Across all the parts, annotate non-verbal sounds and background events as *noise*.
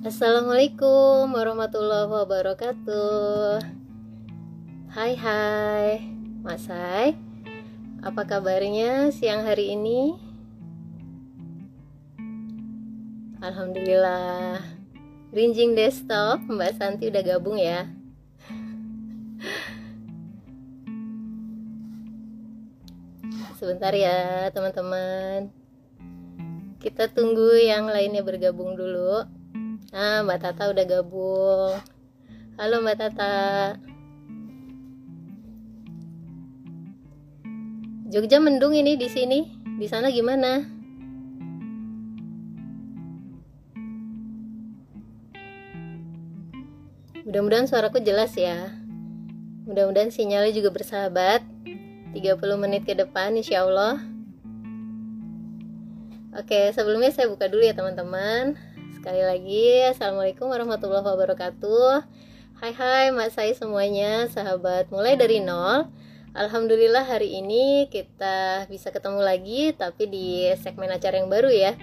Assalamualaikum warahmatullahi wabarakatuh. Hai hai. Mas Hai Apa kabarnya siang hari ini? Alhamdulillah. Rinjing desktop Mbak Santi udah gabung ya? Sebentar ya teman-teman. Kita tunggu yang lainnya bergabung dulu Ah, Mbak Tata udah gabung. Halo Mbak Tata. Jogja mendung ini di sini. Di sana gimana? Mudah-mudahan suaraku jelas ya. Mudah-mudahan sinyalnya juga bersahabat. 30 menit ke depan insya Allah. Oke, sebelumnya saya buka dulu ya teman-teman Sekali lagi, Assalamualaikum warahmatullahi wabarakatuh. Hai hai mas saya semuanya, sahabat. Mulai dari nol. Alhamdulillah hari ini kita bisa ketemu lagi Tapi di segmen acara yang baru ya.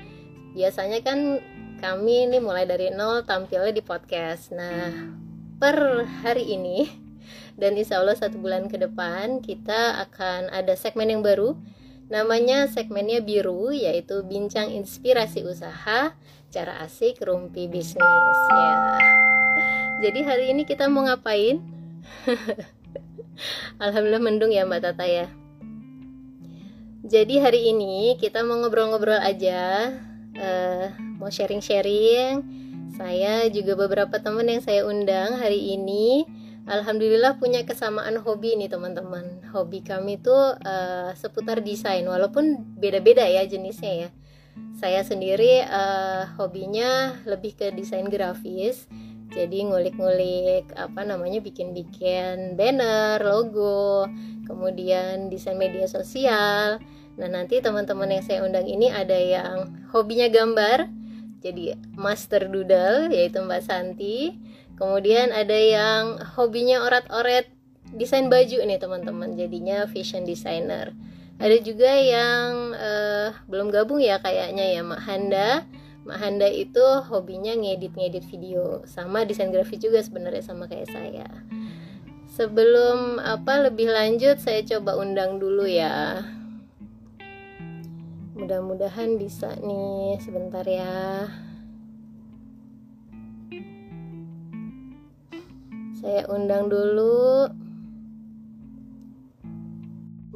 Biasanya kan kami ini mulai dari nol tampilnya di podcast. Nah, per hari ini dan insya Allah satu bulan ke depan kita akan ada segmen yang baru. Namanya segmennya biru yaitu bincang inspirasi usaha cara asik rumpi bisnis ya. Jadi hari ini kita mau ngapain? *laughs* Alhamdulillah mendung ya Mbak Tata ya. Jadi hari ini kita mau ngobrol-ngobrol aja, uh, mau sharing-sharing. Saya juga beberapa teman yang saya undang hari ini Alhamdulillah punya kesamaan hobi nih teman-teman. Hobi kami tuh uh, seputar desain, walaupun beda-beda ya jenisnya ya. Saya sendiri uh, hobinya lebih ke desain grafis, jadi ngulik-ngulik apa namanya bikin-bikin banner, logo, kemudian desain media sosial. Nah nanti teman-teman yang saya undang ini ada yang hobinya gambar, jadi master doodle yaitu Mbak Santi. Kemudian ada yang hobinya orat-oret desain baju nih teman-teman. Jadinya fashion designer ada juga yang uh, belum gabung ya kayaknya ya Mak Handa. Mak Handa itu hobinya ngedit-ngedit video. Sama desain grafis juga sebenarnya sama kayak saya. Sebelum apa lebih lanjut saya coba undang dulu ya. Mudah-mudahan bisa nih sebentar ya. Saya undang dulu.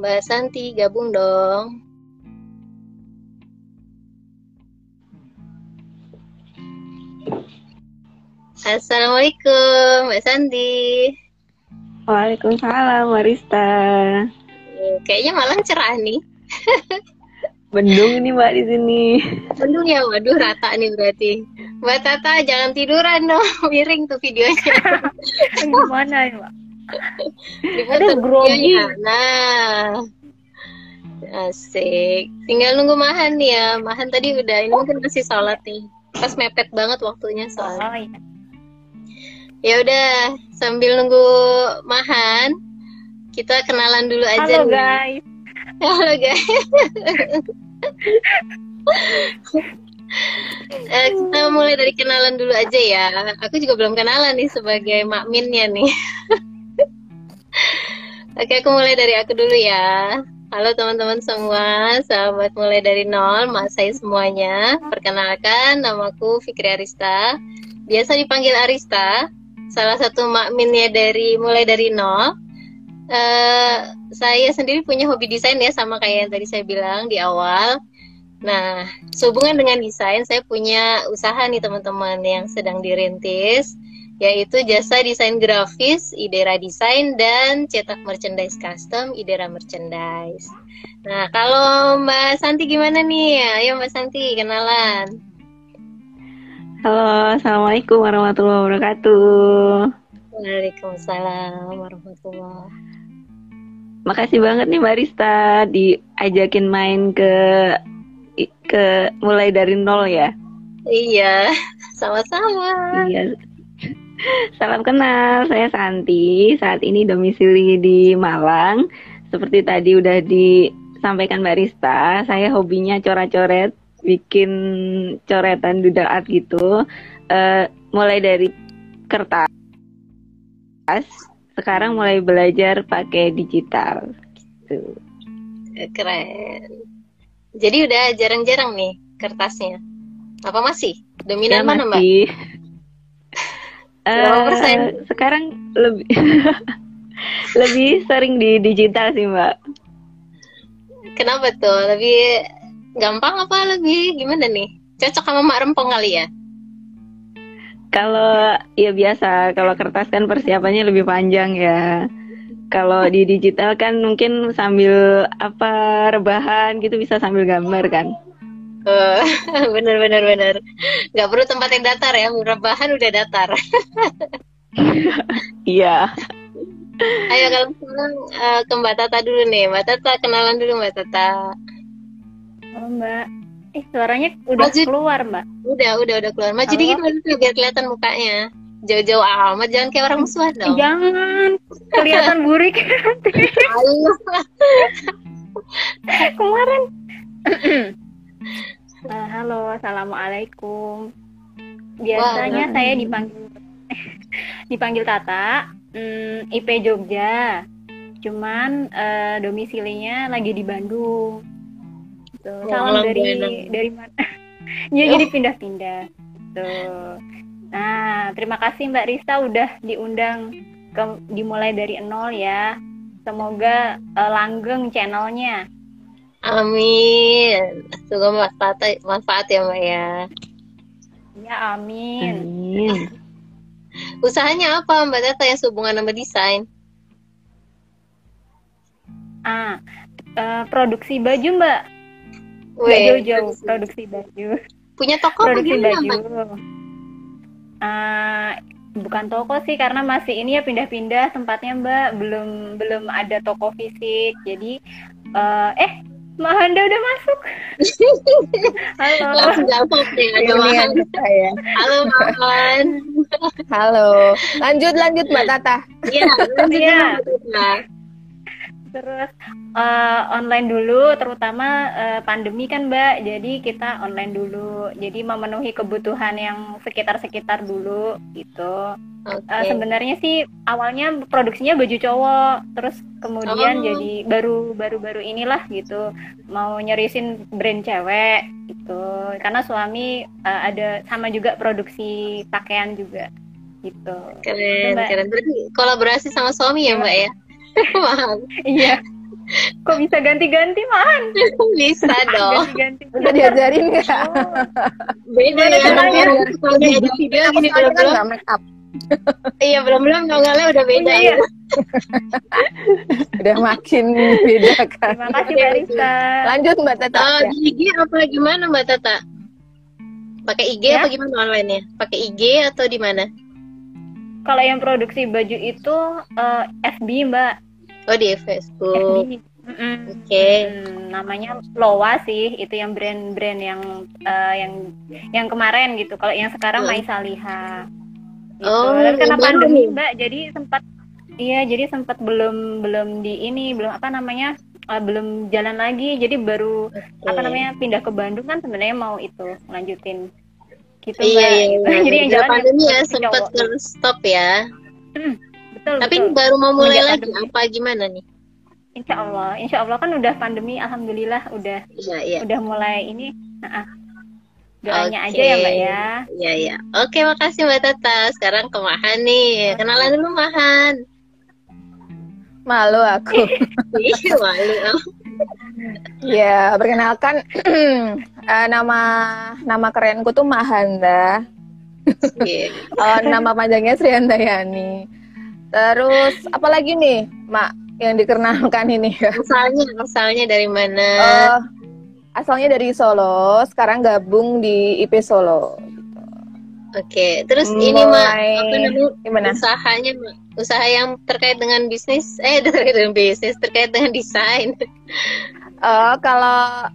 Mbak Santi gabung dong. Assalamualaikum Mbak Santi. Waalaikumsalam Marista. Kayaknya malah cerah nih. *laughs* Bendung ini Mbak di sini. Bendung ya, waduh rata nih berarti. Mbak Tata jangan tiduran dong, *laughs* miring tuh videonya. *laughs* Gimana ya Mbak? Ada grogi. Nah, asik. Tinggal nunggu Mahan ya. Mahan tadi udah, ini mungkin masih sholat nih. Pas mepet banget waktunya soalnya. Oh, iya. Ya udah, sambil nunggu Mahan, kita kenalan dulu aja. Halo nih. guys. *laughs* Halo guys. *laughs* eh, kita mulai dari kenalan dulu aja ya. Aku juga belum kenalan nih sebagai makminnya nih. *laughs* Oke, aku mulai dari aku dulu ya. Halo teman-teman semua, sahabat mulai dari nol, mas saya semuanya. Perkenalkan, namaku Fikri Arista. Biasa dipanggil Arista. Salah satu makminnya dari mulai dari nol. Uh, saya sendiri punya hobi desain ya sama kayak yang tadi saya bilang di awal. Nah, sehubungan dengan desain, saya punya usaha nih teman-teman yang sedang dirintis, yaitu jasa desain grafis, Idera Desain, dan cetak merchandise custom, Idera Merchandise. Nah, kalau Mbak Santi gimana nih? Ayo Mbak Santi, kenalan. Halo, Assalamualaikum warahmatullahi wabarakatuh. Waalaikumsalam warahmatullahi Makasih banget nih Mbak Rista diajakin main ke ke mulai dari nol ya. Iya, *laughs* sama-sama. Iya. Salam kenal, saya Santi. Saat ini domisili di Malang. Seperti tadi udah disampaikan Mbak Rista, saya hobinya coret-coret bikin coretan doodle art gitu. Uh, mulai dari kertas, sekarang mulai belajar pakai digital. Gitu. Keren. Jadi udah jarang-jarang nih kertasnya. Apa masih? Dominan ya, mana, Mbak? Uh, sekarang lebih *laughs* lebih sering di digital sih, Mbak. Kenapa tuh? Lebih gampang apa lebih gimana nih? Cocok sama mak rempong kali ya? Kalau ya biasa, kalau kertas kan persiapannya lebih panjang ya. Kalau di digital kan mungkin sambil apa rebahan gitu bisa sambil gambar kan. Uh, *laughs* bener bener bener. Gak perlu tempat yang datar ya, rebahan udah datar. *laughs* Iya. Ayo kalau sekarang uh, ke Mbak Tata dulu nih. Mbak Tata kenalan dulu Mbak Tata. Halo Mbak. Eh suaranya udah Maju. keluar Mbak. Udah udah udah keluar. Maju dikit dulu biar kelihatan mukanya. Jauh-jauh amat jangan kayak orang musuhan dong. Jangan kelihatan *laughs* burik. Kemarin. *clears throat* uh, halo, assalamualaikum. Biasanya Wah, saya dipanggil *laughs* dipanggil Tata hmm, IP Jogja. Cuman uh, domisilinya lagi di Bandung. Tuh oh, salam dari enak. dari mana? *laughs* Ya oh. jadi pindah-pindah. Tuh nah terima kasih Mbak Risa udah diundang ke dimulai dari nol ya. Semoga uh, langgeng channelnya amin semoga manfaat manfaat ya Mbak ya ya amin, amin. *laughs* Usahanya apa Mbak Tata yang sehubungan sama desain? Ah, uh, produksi baju Mbak. jauh-jauh produksi baju. Punya toko produksi baju. Uh, bukan toko sih karena masih ini ya pindah-pindah tempatnya Mbak. Belum belum ada toko fisik. Jadi uh, eh Mahanda udah masuk. *laughs* Halo. Langsung jawab deh, ada Mahanda. Ya. Halo Mahan. Halo. Lanjut lanjut Mbak Tata. Iya, lanjut ya. Mbak Tata. Terus uh, online dulu, terutama uh, pandemi kan Mbak. Jadi kita online dulu. Jadi memenuhi kebutuhan yang sekitar-sekitar dulu gitu. Okay. Uh, sebenarnya sih awalnya produksinya baju cowok, terus kemudian oh. jadi baru baru baru inilah gitu mau nyerisin brand cewek gitu. Karena suami uh, ada sama juga produksi pakaian juga gitu. Keren, keren. Berarti kolaborasi sama suami ya Mbak ya? Mahal. Iya. Kok bisa ganti-ganti, Man? Bisa dong. Ganti-ganti. Bisa diajarin nggak? Oh. Beda ya. Kalau diajak video gini belum-belum. make up. iya, belum-belum nongolnya udah beda ya. udah makin beda kan. Terima kasih, Mbak Risa. Lanjut, Mbak Tata. Uh, di IG apa gimana, Mbak Tata? Pakai IG ya? apa gimana online-nya? Pakai IG atau di mana? Kalau yang produksi baju itu uh, eh, FB mbak oh di Facebook FB. Mm -mm. Oke. Okay. Hmm, namanya Lowa sih, itu yang brand-brand yang uh, yang yang kemarin gitu. Kalau yang sekarang oh. Maisa Liha. Gitu. Oh, Dan karena pandemi Mbak, jadi sempat iya, jadi sempat belum belum di ini, belum apa namanya? Uh, belum jalan lagi. Jadi baru okay. apa namanya? pindah ke Bandung kan sebenarnya mau itu lanjutin gitu iya, iya, iya. *laughs* jadi yang jalan pandemi ya sempat stop ya hmm, betul tapi betul. baru mau mulai lagi pandemi. apa gimana nih Insya Allah, Insya Allah kan udah pandemi, alhamdulillah udah iya, iya. udah mulai ini. Nah, doanya okay. aja ya mbak ya. Iya iya. Oke makasih mbak Tata. Sekarang ke Mahan nih. Kenalan dulu Mahan. Malu aku. *laughs* Iya malu. *laughs* Ya, perkenalkan *clears throat* uh, nama nama kerenku tuh Mahanda. Yeah. *laughs* uh, nama panjangnya Sri Handayani. Terus apa lagi nih, Mak, yang dikenalkan ini ya? *laughs* Asalnya, asalnya dari mana? Uh, asalnya dari Solo, sekarang gabung di IP Solo. Oke, okay. terus Mulai... ini mak apa namanya gimana? usahanya mak usaha yang terkait dengan bisnis eh *laughs* terkait dengan bisnis terkait dengan desain. Uh, kalau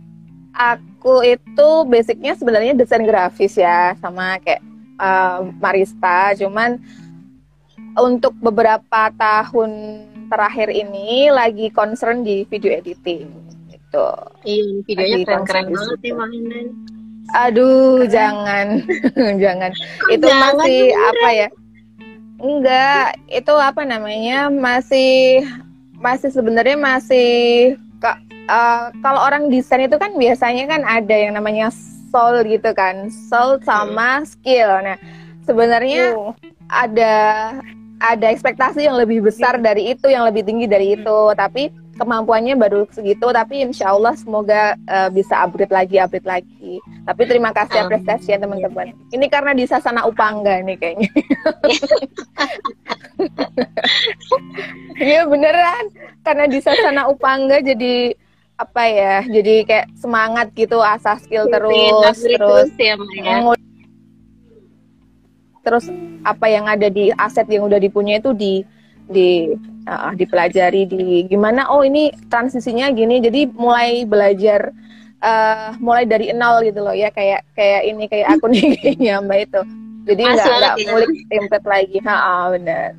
aku itu basicnya sebenarnya desain grafis ya sama kayak uh, Marista, cuman untuk beberapa tahun terakhir ini lagi concern di video editing gitu. Iya, videonya keren-keren banget ya Aduh, jangan. *laughs* jangan. Itu Jangan, masih beneran. apa ya? Enggak, itu apa namanya? Masih masih sebenarnya masih eh, kalau orang desain itu kan biasanya kan ada yang namanya soul gitu kan. Soul sama skill. Nah, sebenarnya Oh. ada ada ekspektasi yang lebih besar dari itu, yang lebih tinggi dari itu. Tapi kemampuannya baru segitu. Tapi insya Allah semoga eh, bisa upgrade lagi, upgrade lagi. Tapi terima kasih apresiasi ya teman-teman. Ini karena di Sasana Upangga nih kayaknya. *laughs* Iya beneran, karena di Sasana Upangga jadi apa ya? Jadi kayak semangat gitu, asah skill terus, Upgrade terus ya ya. terus apa yang ada di aset yang udah dipunya itu di di uh, dipelajari di gimana oh ini transisinya gini jadi mulai belajar uh, mulai dari nol gitu loh ya kayak kayak ini kayak aku *laughs* nih kayaknya mbak itu jadi nggak ya. ngulik template lagi ha benar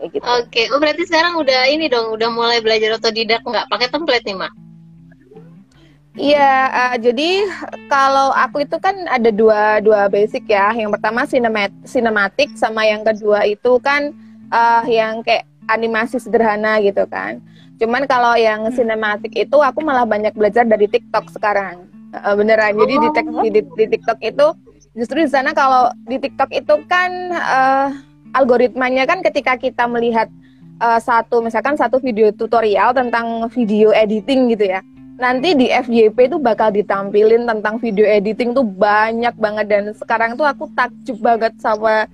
kayak gitu Oke, oh berarti sekarang udah ini dong, udah mulai belajar otodidak nggak pakai template nih, Mak? Iya, eh, jadi kalau aku itu kan ada dua dua basic ya. Yang pertama sinemat sinematik sama yang kedua itu kan eh, yang kayak animasi sederhana gitu kan. Cuman kalau yang sinematik itu aku malah banyak belajar dari TikTok sekarang. Eh, beneran. Jadi di, di, di- di TikTok itu justru di sana kalau di TikTok itu kan eh, algoritmanya kan ketika kita melihat eh, satu misalkan satu video tutorial tentang video editing gitu ya nanti di FYP itu bakal ditampilin tentang video editing tuh banyak banget dan sekarang tuh aku takjub banget sama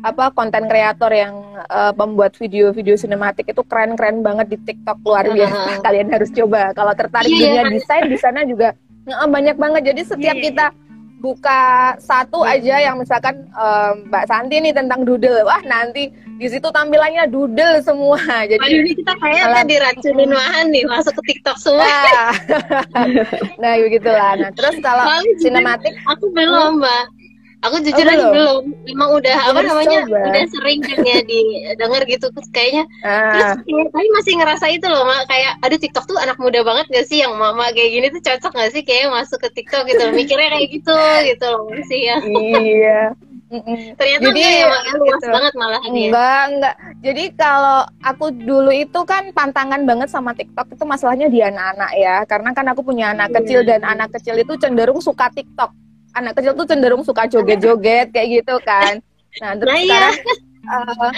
apa konten kreator yang eh, pembuat video-video sinematik itu keren-keren banget di TikTok luar biasa. Ah. Kalian harus coba. Kalau tertarik Iya. dunia desain di sana juga banyak banget. Jadi setiap Iya. kita buka satu aja yang misalkan eh, Mbak Santi nih tentang doodle, wah nanti di situ tampilannya doodle semua. *laughs* Jadi Waduh, ini kita kayaknya diracunin Mahan nih, masuk ke TikTok semua. Nah, *laughs* nah begitulah. Nah, terus kalau sinematik aku belum, Mbak. Aku jujur Oh, aja belum? belum. Emang udah apa Harus namanya? coba. Udah sering kan ya didengar gitu terus kayaknya. Terus ah, kayak, tapi masih ngerasa itu loh, Mak. Kayak aduh TikTok tuh anak muda banget gak sih yang mama kayak gini tuh cocok gak sih kayak masuk ke TikTok gitu. Mikirnya kayak gitu gitu loh sih ya. iya. Mm-mm. Ternyata Jadi, enggak ya. Ya, Luas gitu. banget malahan ya. Enggak, enggak. Jadi kalau aku dulu itu kan pantangan banget sama TikTok itu masalahnya di anak-anak ya. Karena kan aku punya anak kecil dan anak kecil itu cenderung suka TikTok. Anak kecil tuh cenderung suka joget-joget kayak gitu kan. Nah, terus Nah, iya. sekarang eh,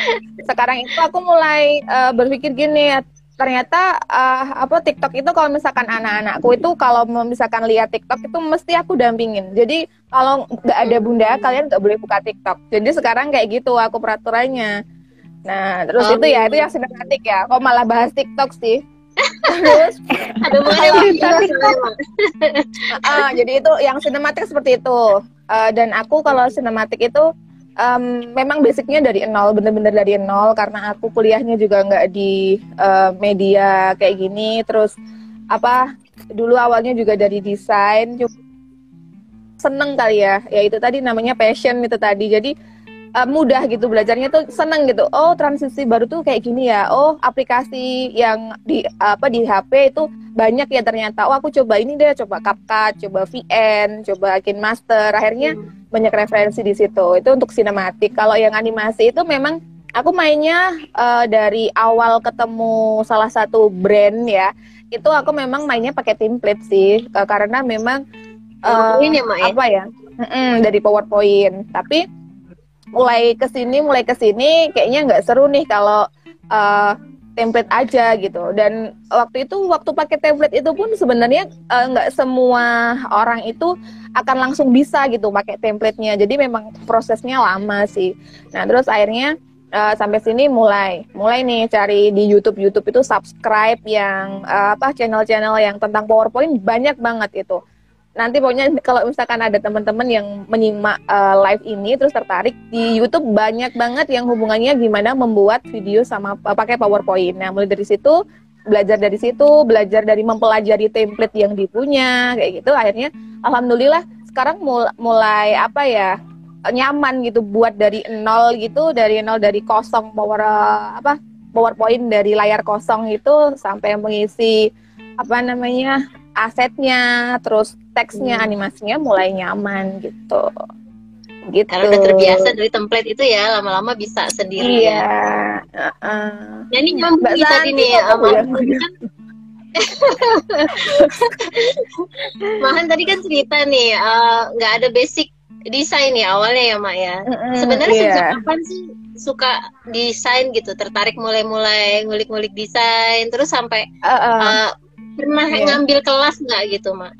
sekarang itu aku mulai eh, berpikir gini, ternyata eh, apa TikTok itu kalau misalkan anak-anakku itu kalau misalkan lihat TikTok itu mesti aku dampingin. Jadi kalau nggak ada bunda kalian nggak boleh buka TikTok. Jadi sekarang kayak gitu aku peraturannya. Nah terus Oh. itu ya itu yang sinematik ya. Kok malah bahas TikTok sih? Terus Ada ah, jadi itu yang sinematik seperti itu. Eh, dan aku kalau sinematik itu em, memang basicnya dari nol, bener-bener dari nol karena aku kuliahnya juga nggak di eh, media kayak gini. Terus apa? Dulu awalnya juga dari desain. Seneng kali ya. Ya itu tadi namanya passion itu tadi. Jadi eh, mudah gitu belajarnya tuh seneng gitu. Oh transisi baru tuh kayak gini ya. Oh aplikasi yang di apa di HP itu banyak ya ternyata. Oh aku coba ini deh, coba CapCut, coba VN, coba KineMaster. Akhirnya banyak referensi di situ. Itu untuk sinematik. Kalau yang animasi itu memang aku mainnya eh, dari awal ketemu salah satu brand ya. Itu aku memang mainnya pakai template sih, Eh, karena memang eh, ini ya, Mak ya. apa ya Mm-mm, dari PowerPoint. Tapi mulai ke sini mulai ke sini kayaknya nggak seru nih kalau eh, template aja gitu. Dan waktu itu waktu pakai template itu pun sebenarnya eh, nggak semua orang itu akan langsung bisa gitu pakai templatenya. Jadi memang prosesnya lama sih. Nah terus akhirnya eh, sampai sini mulai mulai nih cari di YouTube YouTube itu subscribe yang eh, apa channel-channel yang tentang PowerPoint banyak banget itu. Nanti pokoknya kalau misalkan ada teman-teman yang menyimak eh, live ini terus tertarik di YouTube banyak banget yang hubungannya gimana membuat video sama eh, pakai PowerPoint. Nah, mulai dari situ belajar dari situ, belajar dari mempelajari template yang dipunya kayak gitu akhirnya alhamdulillah sekarang mul- mulai apa ya nyaman gitu buat dari nol gitu dari nol dari kosong power apa PowerPoint dari layar kosong itu sampai mengisi apa namanya asetnya, terus teksnya, Hmm. animasinya mulai nyaman gitu. Gitu. Karena udah terbiasa dari template itu ya, lama-lama bisa sendiri Iya. ya. heeh. Nah, ini nyambung Mbak tadi nih ya? kan *laughs* Mahan tadi kan cerita nih eh, nggak ada basic desain ya awalnya ya Mak ya. Mm-mm, Sebenarnya iya. sejak kapan sih suka desain gitu, tertarik mulai-mulai ngulik-ngulik desain, terus sampai Heeh. eh, pernah Iya. ngambil kelas nggak gitu Mak?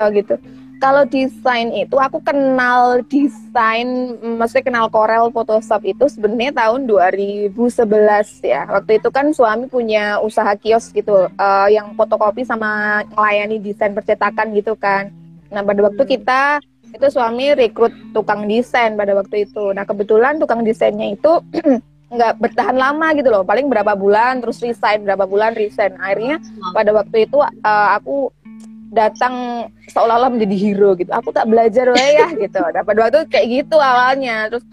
Oh gitu. Kalau desain itu aku kenal desain, maksudnya kenal Corel Photoshop itu sebenarnya tahun 2011 ya. Waktu itu kan suami punya usaha kios gitu, eh, yang fotokopi sama melayani desain percetakan gitu kan. Nah pada waktu kita itu suami rekrut tukang desain pada waktu itu. Nah kebetulan tukang desainnya itu *clears throat* nggak bertahan lama gitu loh, paling berapa bulan terus resign, berapa bulan resign. Akhirnya pada waktu itu eh, aku datang seolah-olah menjadi hero gitu. Aku tak belajar wae ya *laughs* gitu. Pada waktu itu kayak gitu awalnya. Terus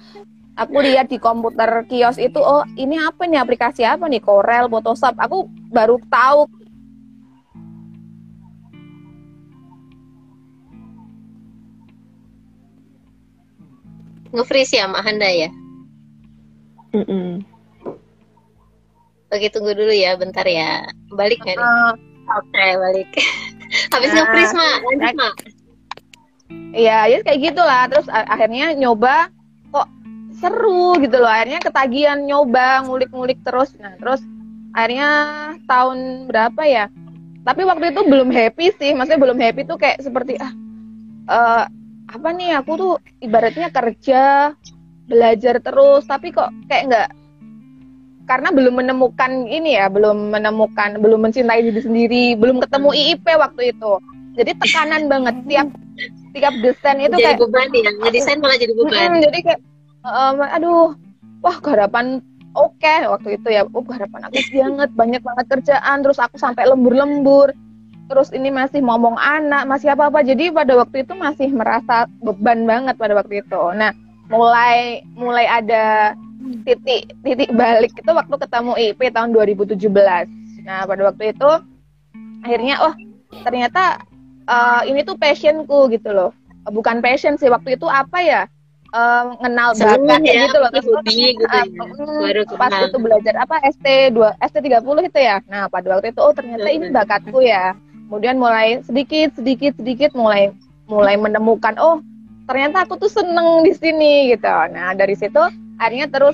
aku lihat di komputer kios itu, oh ini apa nih aplikasi apa nih Corel, Photoshop. Aku baru tahu Nge-freeze ya Mak Handa ya? Mm-mm. Oke tunggu dulu ya, bentar ya. Balik nggak nih? eh, Oke balik. *laughs* Habis Nah, nge-freeze Mak, lanjut Mak. ya ya kayak gitulah. Terus akhirnya nyoba kok seru gitu loh. Akhirnya ketagihan nyoba ngulik-ngulik terus. Nah, terus akhirnya tahun berapa ya? Tapi waktu itu belum happy sih. Maksudnya belum happy tuh kayak seperti ah eh, apa nih aku tuh ibaratnya kerja belajar terus tapi kok kayak nggak karena belum menemukan ini ya belum menemukan belum mencintai diri sendiri belum ketemu IIP waktu itu. Jadi tekanan *laughs* banget tiap tiap desain itu jadi kayak beban ya, ngedesain malah jadi beban. Jadi kayak em, aduh wah garapan oke waktu itu ya oh garapan aku *laughs* banget banyak banget kerjaan terus aku sampai lembur-lembur terus ini masih ngomong anak masih apa apa jadi pada waktu itu masih merasa beban banget pada waktu itu. Nah mulai mulai ada titik titik balik itu waktu ketemu IP tahun 2017 nah pada waktu itu akhirnya oh ternyata eh, ini tuh passionku gitu loh. Bukan passion sih waktu itu apa ya? Eh, ngenal Seneng bakat ya, gitu loh. hobi gitu ya. mm, pas kenal. itu belajar apa ST 2 ST 30 itu ya. Nah pada waktu itu oh ternyata ini bakatku ya. Kemudian mulai sedikit sedikit sedikit mulai mulai menemukan oh ternyata aku tuh seneng di sini gitu. Nah dari situ akhirnya terus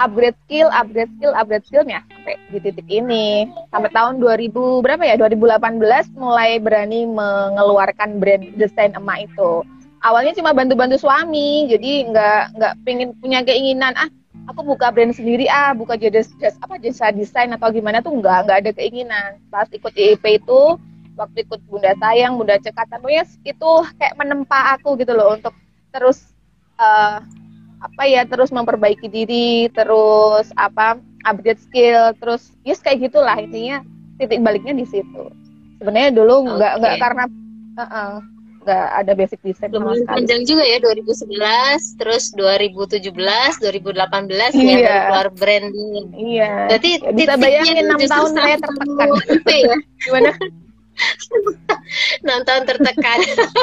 upgrade skill upgrade skill upgrade skillnya sampai di titik ini. Sampai tahun 2000 berapa ya? 2018 mulai berani mengeluarkan brand desain emak itu. Awalnya cuma bantu-bantu suami jadi nggak nggak pengen punya keinginan ah aku buka brand sendiri ah buka jadi apa jasa desain atau gimana tuh nggak nggak ada keinginan. Pas ikut IIP itu waktu ikut Bunda Sayang Bunda Cekatan pokoknya itu kayak menempa aku gitu loh untuk terus eh, apa ya terus memperbaiki diri terus apa upgrade skill terus yes kayak gitulah intinya titik baliknya di situ sebenarnya dulu nggak Oke. nggak karena eh, eh, nggak ada basic design sama Lumayan sekali panjang juga ya 2011, terus 2017, 2018 ya Iya. baru keluar branding. iya Berarti Ya, bisa bayangin enam tahun saya tertekan ya. gimana *laughs* *laughs* 6 tahun tertekan.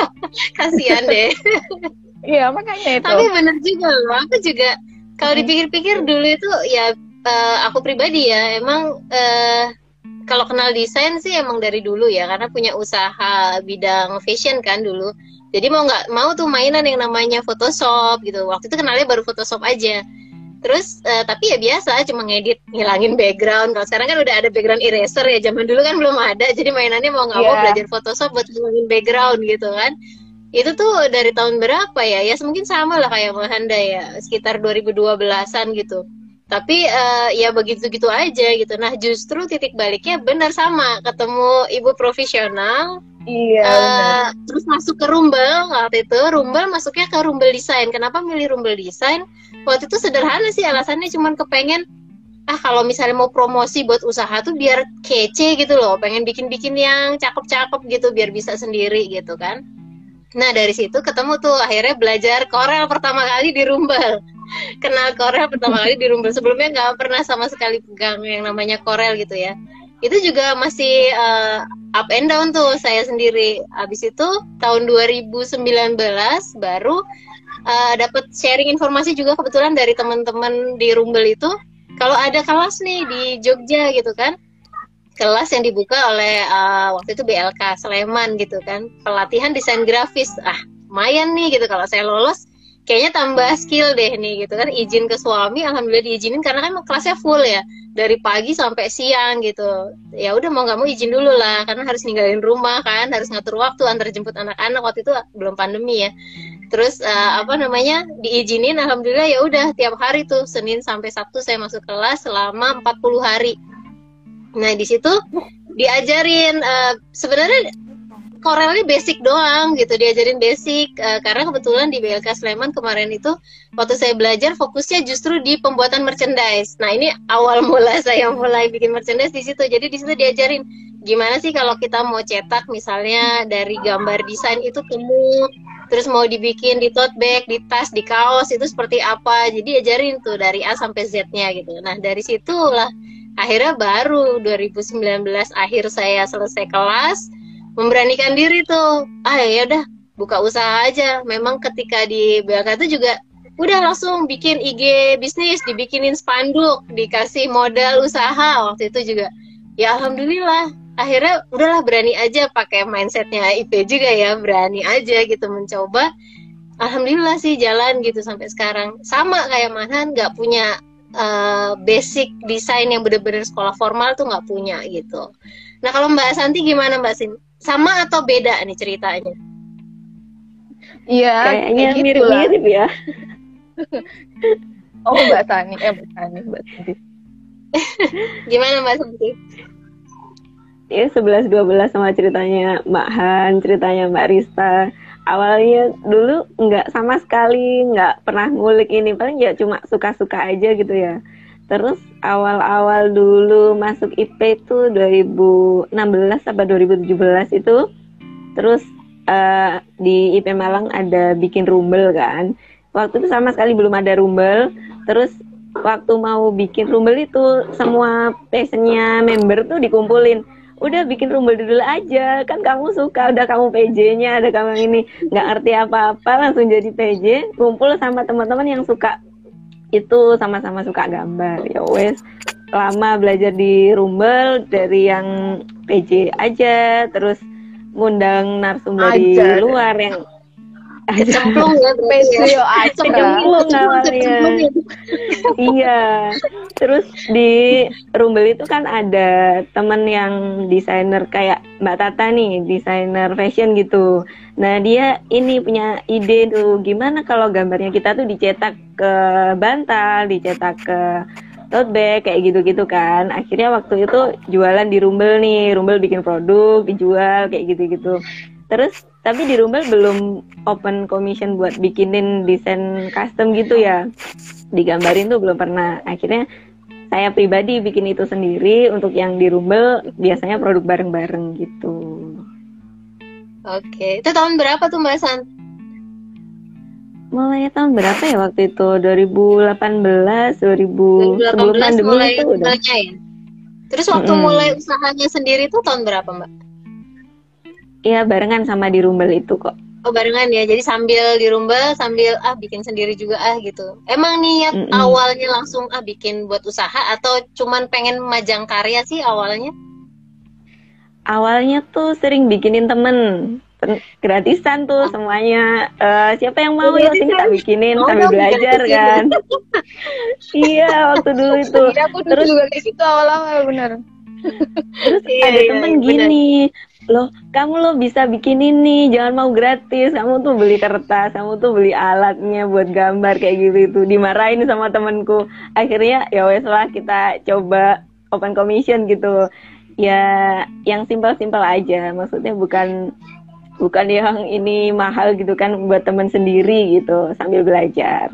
*laughs* Kasihan deh. iya makanya itu Tapi bener juga loh, aku juga kalau dipikir-pikir dulu itu ya eh, aku pribadi ya emang eh, kalau kenal desain sih emang dari dulu ya karena punya usaha bidang fashion kan dulu. Jadi mau nggak mau tuh mainan yang namanya Photoshop gitu. Waktu itu kenalnya baru Photoshop aja. Terus eh, tapi ya biasa cuma ngedit ngilangin background. Kalau sekarang kan udah ada background eraser ya. Zaman dulu kan belum ada. Jadi mainannya mau nggak mau Iya. belajar Photoshop buat ngilangin background gitu kan. Itu tuh dari tahun berapa ya? Ya mungkin sama lah kayak Mahanda ya, sekitar 2012-an gitu. Tapi eh, ya begitu-gitu aja gitu. Nah, justru titik baliknya benar sama, ketemu ibu profesional iya benar. terus masuk ke Rumbel waktu itu Rumbel masuknya ke Rumbel Design. Kenapa milih Rumbel Design? Waktu itu sederhana sih alasannya cuman kepengen ah kalau misalnya mau promosi buat usaha tuh biar kece gitu loh pengen bikin-bikin yang cakep-cakep gitu biar bisa sendiri gitu kan. Nah dari situ ketemu tuh akhirnya belajar Corel pertama kali di Rumbel. *laughs* Kenal Corel pertama kali di Rumbel. Sebelumnya nggak pernah sama sekali pegang yang namanya Corel gitu ya itu juga masih uh, up and down tuh saya sendiri. Habis itu tahun 2019 baru uh, dapat sharing informasi juga kebetulan dari teman-teman di Rumbel itu. Kalau ada kelas nih di Jogja gitu kan kelas yang dibuka oleh uh, waktu itu BLK Sleman gitu kan. Pelatihan desain grafis. Ah lumayan nih gitu kalau saya lolos kayaknya tambah skill deh nih gitu kan. Izin ke suami alhamdulillah diizinin karena kan kelasnya full ya. Dari pagi sampai siang gitu. Ya udah mau nggak mau izin dulu lah. Karena harus ninggalin rumah kan harus ngatur waktu antar jemput anak-anak. Waktu itu belum pandemi ya. Terus uh, apa namanya diizinin alhamdulillah ya udah tiap hari tuh Senin sampai Sabtu saya masuk kelas selama 40 hari. Nah di situ diajarin uh, sebenarnya Corel ini basic doang gitu diajarin basic uh, karena kebetulan di BLK Sleman kemarin itu waktu saya belajar fokusnya justru di pembuatan merchandise. Nah ini awal *laughs* mula saya mulai bikin merchandise di situ. Jadi di situ diajarin gimana sih kalau kita mau cetak misalnya dari gambar desain itu temu terus mau dibikin di tote bag, di tas, di kaos itu seperti apa. Jadi ajarin tuh dari A sampai Z-nya gitu. Nah dari situlah akhirnya baru 2019 akhir saya selesai kelas memberanikan diri tuh. Ah ya udah buka usaha aja. Memang ketika di BLK itu juga udah langsung bikin IG bisnis dibikinin spanduk dikasih modal usaha. Waktu itu juga ya alhamdulillah. Akhirnya udahlah berani aja pakai mindsetnya IP juga ya berani aja gitu mencoba. Alhamdulillah sih jalan gitu sampai sekarang. Sama kayak Manhan nggak punya uh, basic desain yang bener-bener sekolah formal tuh nggak punya gitu. Nah kalau Mbak Santi gimana Mbak Sin sama atau beda nih ceritanya? Iya, kayaknya gitu mirip-mirip ya. *laughs* oh, Mbak Tani, eh Mbak Tani, Mbak Tani. *laughs* Gimana Mbak Santi? Ya, 11 12 sama ceritanya Mbak Han, ceritanya Mbak Rista. Awalnya dulu nggak sama sekali, nggak pernah ngulik ini, paling ya cuma suka-suka aja gitu ya. Terus awal-awal dulu masuk IP itu 2016 atau 2017 itu terus uh, di IP Malang ada bikin rumbel kan. Waktu itu sama sekali belum ada rumbel. Terus waktu mau bikin rumbel itu semua passionnya member tuh dikumpulin. Udah bikin rumbel dulu aja, kan kamu suka, udah kamu PJ-nya, ada kamu ini nggak ngerti apa-apa, langsung jadi PJ, kumpul sama teman-teman yang suka itu sama-sama suka gambar. Ya wes lama belajar di Rumbel dari yang PJ aja terus ngundang narsum dari luar yang Cemplung ya *laughs* Pedro aja. Cemplung awalnya Iya. Terus di Rumbel itu kan ada temen yang desainer kayak Mbak Tata nih Desainer fashion gitu Nah dia ini punya ide tuh Gimana kalau gambarnya kita tuh dicetak ke bantal Dicetak ke tote bag kayak gitu-gitu kan. Akhirnya waktu itu jualan di Rumbel nih Rumbel bikin produk dijual kayak gitu-gitu. Terus tapi di Rumbel belum open commission buat bikinin desain custom gitu ya. Digambarin tuh belum pernah. Akhirnya saya pribadi bikin itu sendiri. Untuk yang di Rumbel biasanya produk bareng-bareng gitu oke itu tahun berapa tuh Mbak San? mulai tahun berapa ya waktu itu 2018 2000 sebelum pandemi mulai itu udah ya? terus waktu mm -hmm. mulai usahanya sendiri tuh tahun berapa Mbak? Iya barengan sama di Rumbel itu kok. Oh barengan ya, jadi sambil di Rumbel sambil ah bikin sendiri juga ah gitu. Emang niat mm -mm. awalnya langsung ah bikin buat usaha atau cuman pengen majang karya sih awalnya? Awalnya tuh sering bikinin temen. Gratisan tuh semuanya. Uh, siapa yang mau ya? Sini tak bikinin oh, sambil belajar kan. *laughs* Iya waktu dulu itu. ya, aku terus juga kayak gitu awal-awal bener. Terus iya, ada iya, temen iya, gini loh kamu lo bisa bikin ini jangan mau gratis. Kamu tuh beli kertas kamu tuh beli alatnya buat gambar kayak gitu itu. Dimarahin sama temenku. Akhirnya ya wes lah kita coba open commission gitu ya yang simpel-simpel aja maksudnya bukan bukan yang ini mahal gitu kan buat temen sendiri gitu sambil belajar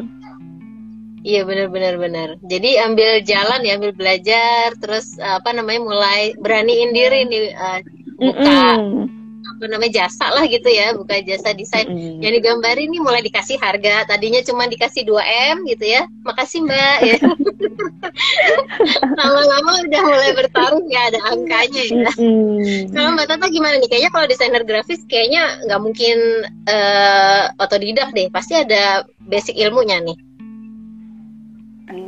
Iya benar benar benar. Jadi ambil jalan ya, ambil belajar, terus apa namanya mulai beraniin diri nih uh, buka mm -mm. Apa namanya jasa lah gitu ya buka jasa desain. Mm. yang digambarin nih mulai dikasih harga. Tadinya cuma dikasih 2 m gitu ya. Makasih mbak ya. *laughs* Lama-lama udah mulai bertarung ya ada angkanya ya. Mm. kalau mbak Tata gimana nih? Kayaknya kalau desainer grafis kayaknya nggak mungkin eh, otodidak deh. Pasti ada basic ilmunya nih.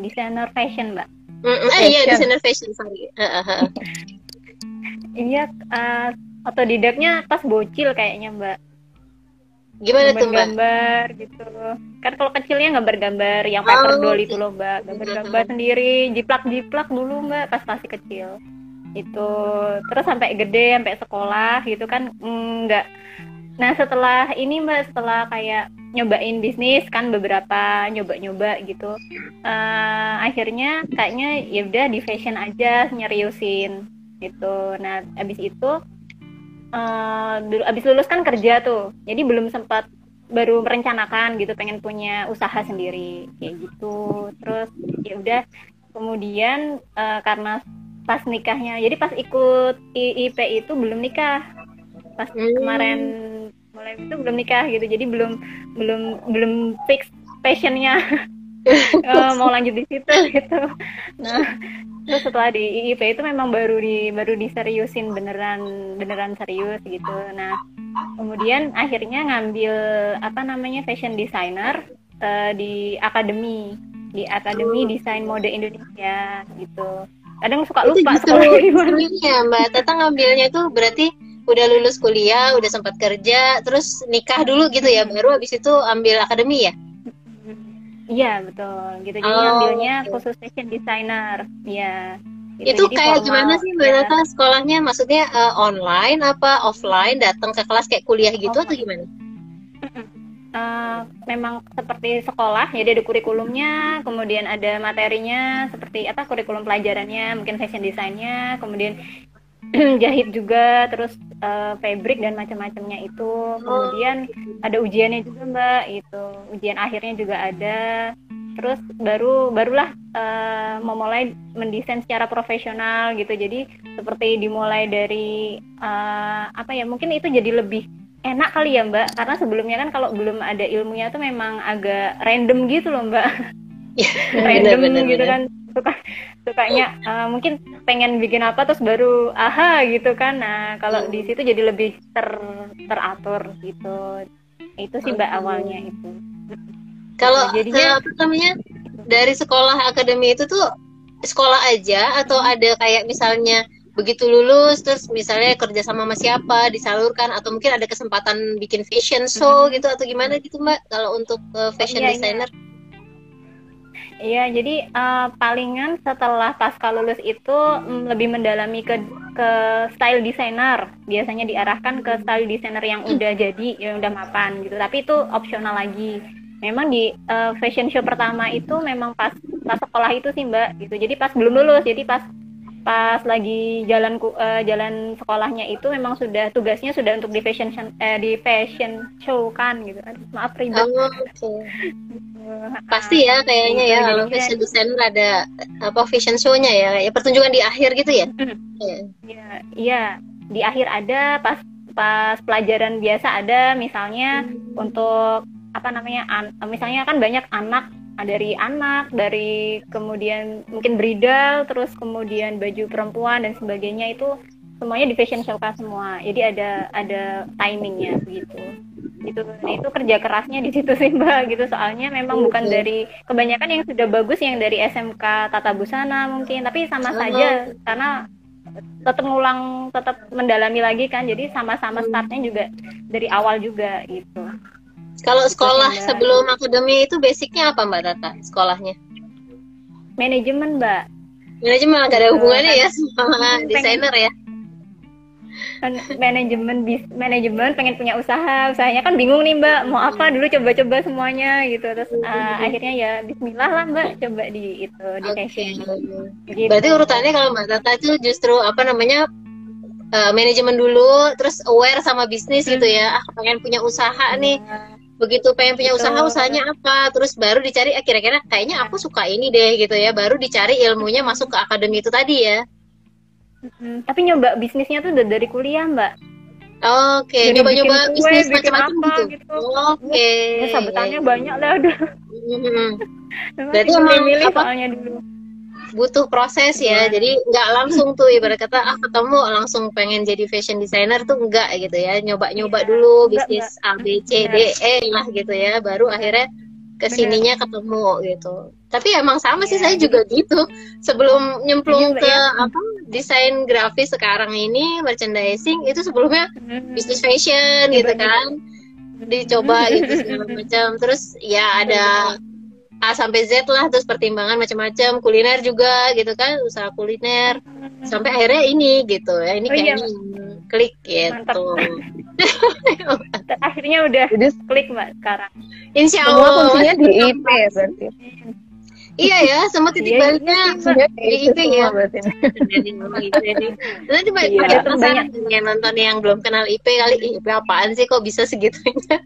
Desainer fashion mbak. Mm, eh iya desainer fashion sorry. Eh. iya eh, otodidaknya pas bocil kayaknya mbak. Gimana tuh mbak? Gambar-gambar gitu. Kan kalau kecilnya gambar-gambar yang paper Oh, doll itu loh mbak. Gambar-gambar sendiri. Jiplak-jiplak dulu mbak pas masih kecil. Itu. Terus sampai gede sampai sekolah gitu kan enggak nah setelah ini mbak setelah kayak nyobain bisnis kan beberapa nyoba-nyoba gitu eh, akhirnya kayaknya ya udah di fashion aja nyeriusin gitu. Nah abis itu dulu abis lulus kan kerja tuh. Jadi belum sempat baru merencanakan gitu pengen punya usaha sendiri. Kayak gitu. Terus ya udah. Kemudian eh, karena pas nikahnya jadi pas ikut IIP itu belum nikah. Pas Hmm. kemarin mulai itu belum nikah gitu. Jadi belum belum belum fix passionnya. *laughs* Eh, mau lanjut di situ gitu. Nah terus setelah di IIP itu memang baru di baru diseriusin beneran beneran serius gitu. Nah kemudian akhirnya ngambil apa namanya fashion designer eh, di akademi. Di akademi desain mode Indonesia gitu. Kadang suka itu lupa justru sekolah di mana serunya mbak. Tata ngambilnya tuh berarti udah lulus kuliah udah sempat kerja terus nikah dulu gitu ya baru habis itu ambil akademi ya Iya betul. Gitu. Jadi Oh, ngambilnya oke. khusus fashion designer. Ya itu Jadi kayak formal, gimana sih mbak ya. Sekolahnya maksudnya eh, online apa offline? Datang ke kelas kayak kuliah gitu atau gimana? Eh, memang seperti sekolah. Jadi ada kurikulumnya kemudian ada materinya seperti apa kurikulum pelajarannya mungkin fashion desainnya kemudian *clears throat* jahit juga terus eh, fabric dan macam-macamnya itu. Kemudian ada ujiannya juga mbak itu. Ujian akhirnya juga ada. Terus baru barulah eh, memulai mendesain secara profesional gitu. Jadi seperti dimulai dari eh, apa ya mungkin itu jadi lebih enak kali ya mbak. Karena sebelumnya kan kalau belum ada ilmunya tuh memang agak random gitu loh mbak *laughs* random bener, gitu bener. kan. Suka sukanya eh, mungkin pengen bikin apa terus baru aha gitu kan. Nah kalau di situ jadi lebih ter teratur gitu. Itu sih mbak awalnya itu. Kalau Jadinya- eh, apa namanya dari sekolah akademi itu tuh sekolah aja atau ada kayak misalnya begitu lulus terus misalnya kerja sama sama siapa disalurkan atau mungkin ada kesempatan bikin fashion show gitu atau gimana gitu mbak kalau untuk eh, fashion Iya, iya. designer? Iya, jadi eh, palingan setelah pasca lulus itu mm, lebih mendalami ke ke style designer. Biasanya diarahkan ke style designer yang udah jadi, yang udah mapan gitu. Tapi itu opsional lagi. Memang di eh, fashion show pertama itu memang pas pas sekolah itu sih Mbak gitu. Jadi pas belum lulus, jadi pas pas lagi jalan ku- eh, jalan sekolahnya itu memang sudah tugasnya sudah untuk di fashion show- eh, di fashion show kan gitu. Aduh, maaf ribet. Oh, oke. *laughs* pasti ya kayaknya ya Iya, kalau fashion designer ada apa fashion show-nya ya ya pertunjukan di akhir gitu ya Hmm. Iya. Iya, iya. Di akhir ada, pas pas pelajaran biasa ada, misalnya untuk apa namanya, an- misalnya kan banyak anak dari anak, dari kemudian mungkin bridal, terus kemudian baju perempuan dan sebagainya itu semuanya di fashion show semua. Jadi ada ada timingnya begitu. Itu nah, itu kerja kerasnya di situ sih mbak gitu. Soalnya memang bukan dari kebanyakan yang sudah bagus yang dari SMK Tata Busana mungkin tapi sama saja. Karena tetap ngulang tetap mendalami lagi kan. Jadi sama-sama Hmm. startnya juga dari awal juga gitu kalau sekolah sebelum akademi itu basicnya apa mbak Tata sekolahnya? Manajemen mbak. Manajemen nggak ada hubungannya ya sama Hmm, desainer ya? Manajemen bis manajemen pengen punya usaha. Usahanya kan bingung nih mbak. Mau apa? Dulu coba-coba semuanya gitu. Terus uh, akhirnya ya Bismillah lah mbak. Coba di itu di Oke. fashion Gitu. Berarti urutannya kalau Mbak Tata itu justru apa namanya eh, manajemen dulu, terus aware sama bisnis gitu ya. Ah, pengen punya usaha nih. Begitu pengen punya usaha, Betul. usahanya apa? Terus baru dicari ah, kira-kira kayaknya aku suka ini deh gitu ya. Baru dicari ilmunya masuk ke akademi itu tadi ya. Mm, tapi nyoba bisnisnya tuh udah dari kuliah mbak Oke, Jadi nyoba-nyoba bisnis macam-macam apa gitu. gitu. Oke. Ya, sabetannya ya, ya. banyak lah udah. Memang Berarti emang milih apa? soalnya dulu. Butuh proses ya. Jadi nggak langsung tuh ibarat kata ah ketemu langsung pengen jadi fashion designer tuh enggak gitu ya. Nyoba-nyoba Iya, dulu enggak, bisnis A B C D E lah gitu ya. Baru akhirnya ke sininya ketemu gitu. Tapi emang sama sih Iya, saya juga gitu. Sebelum nyemplung juga ke ya. apa desain grafis sekarang ini merchandising itu sebelumnya Hmm. bisnis fashion gitu Iya, kan. Dicoba gitu segala macam. Terus ya ada A sampai Z lah terus pertimbangan macam-macam kuliner juga gitu kan usaha kuliner sampai akhirnya ini gitu ya ini Oh, iya, kayaknya klik Mantap. *laughs* gitu akhirnya udah Jadi klik mbak sekarang. Insya semua Allah kuncinya di IP berarti. iya ya semua titik Iya, baliknya di IP IP ya. semua ngomong gitu ya. Nanti banyak Iya. penasaran yang nonton yang belum kenal IP kali "Ih, IP apaan sih kok bisa segitunya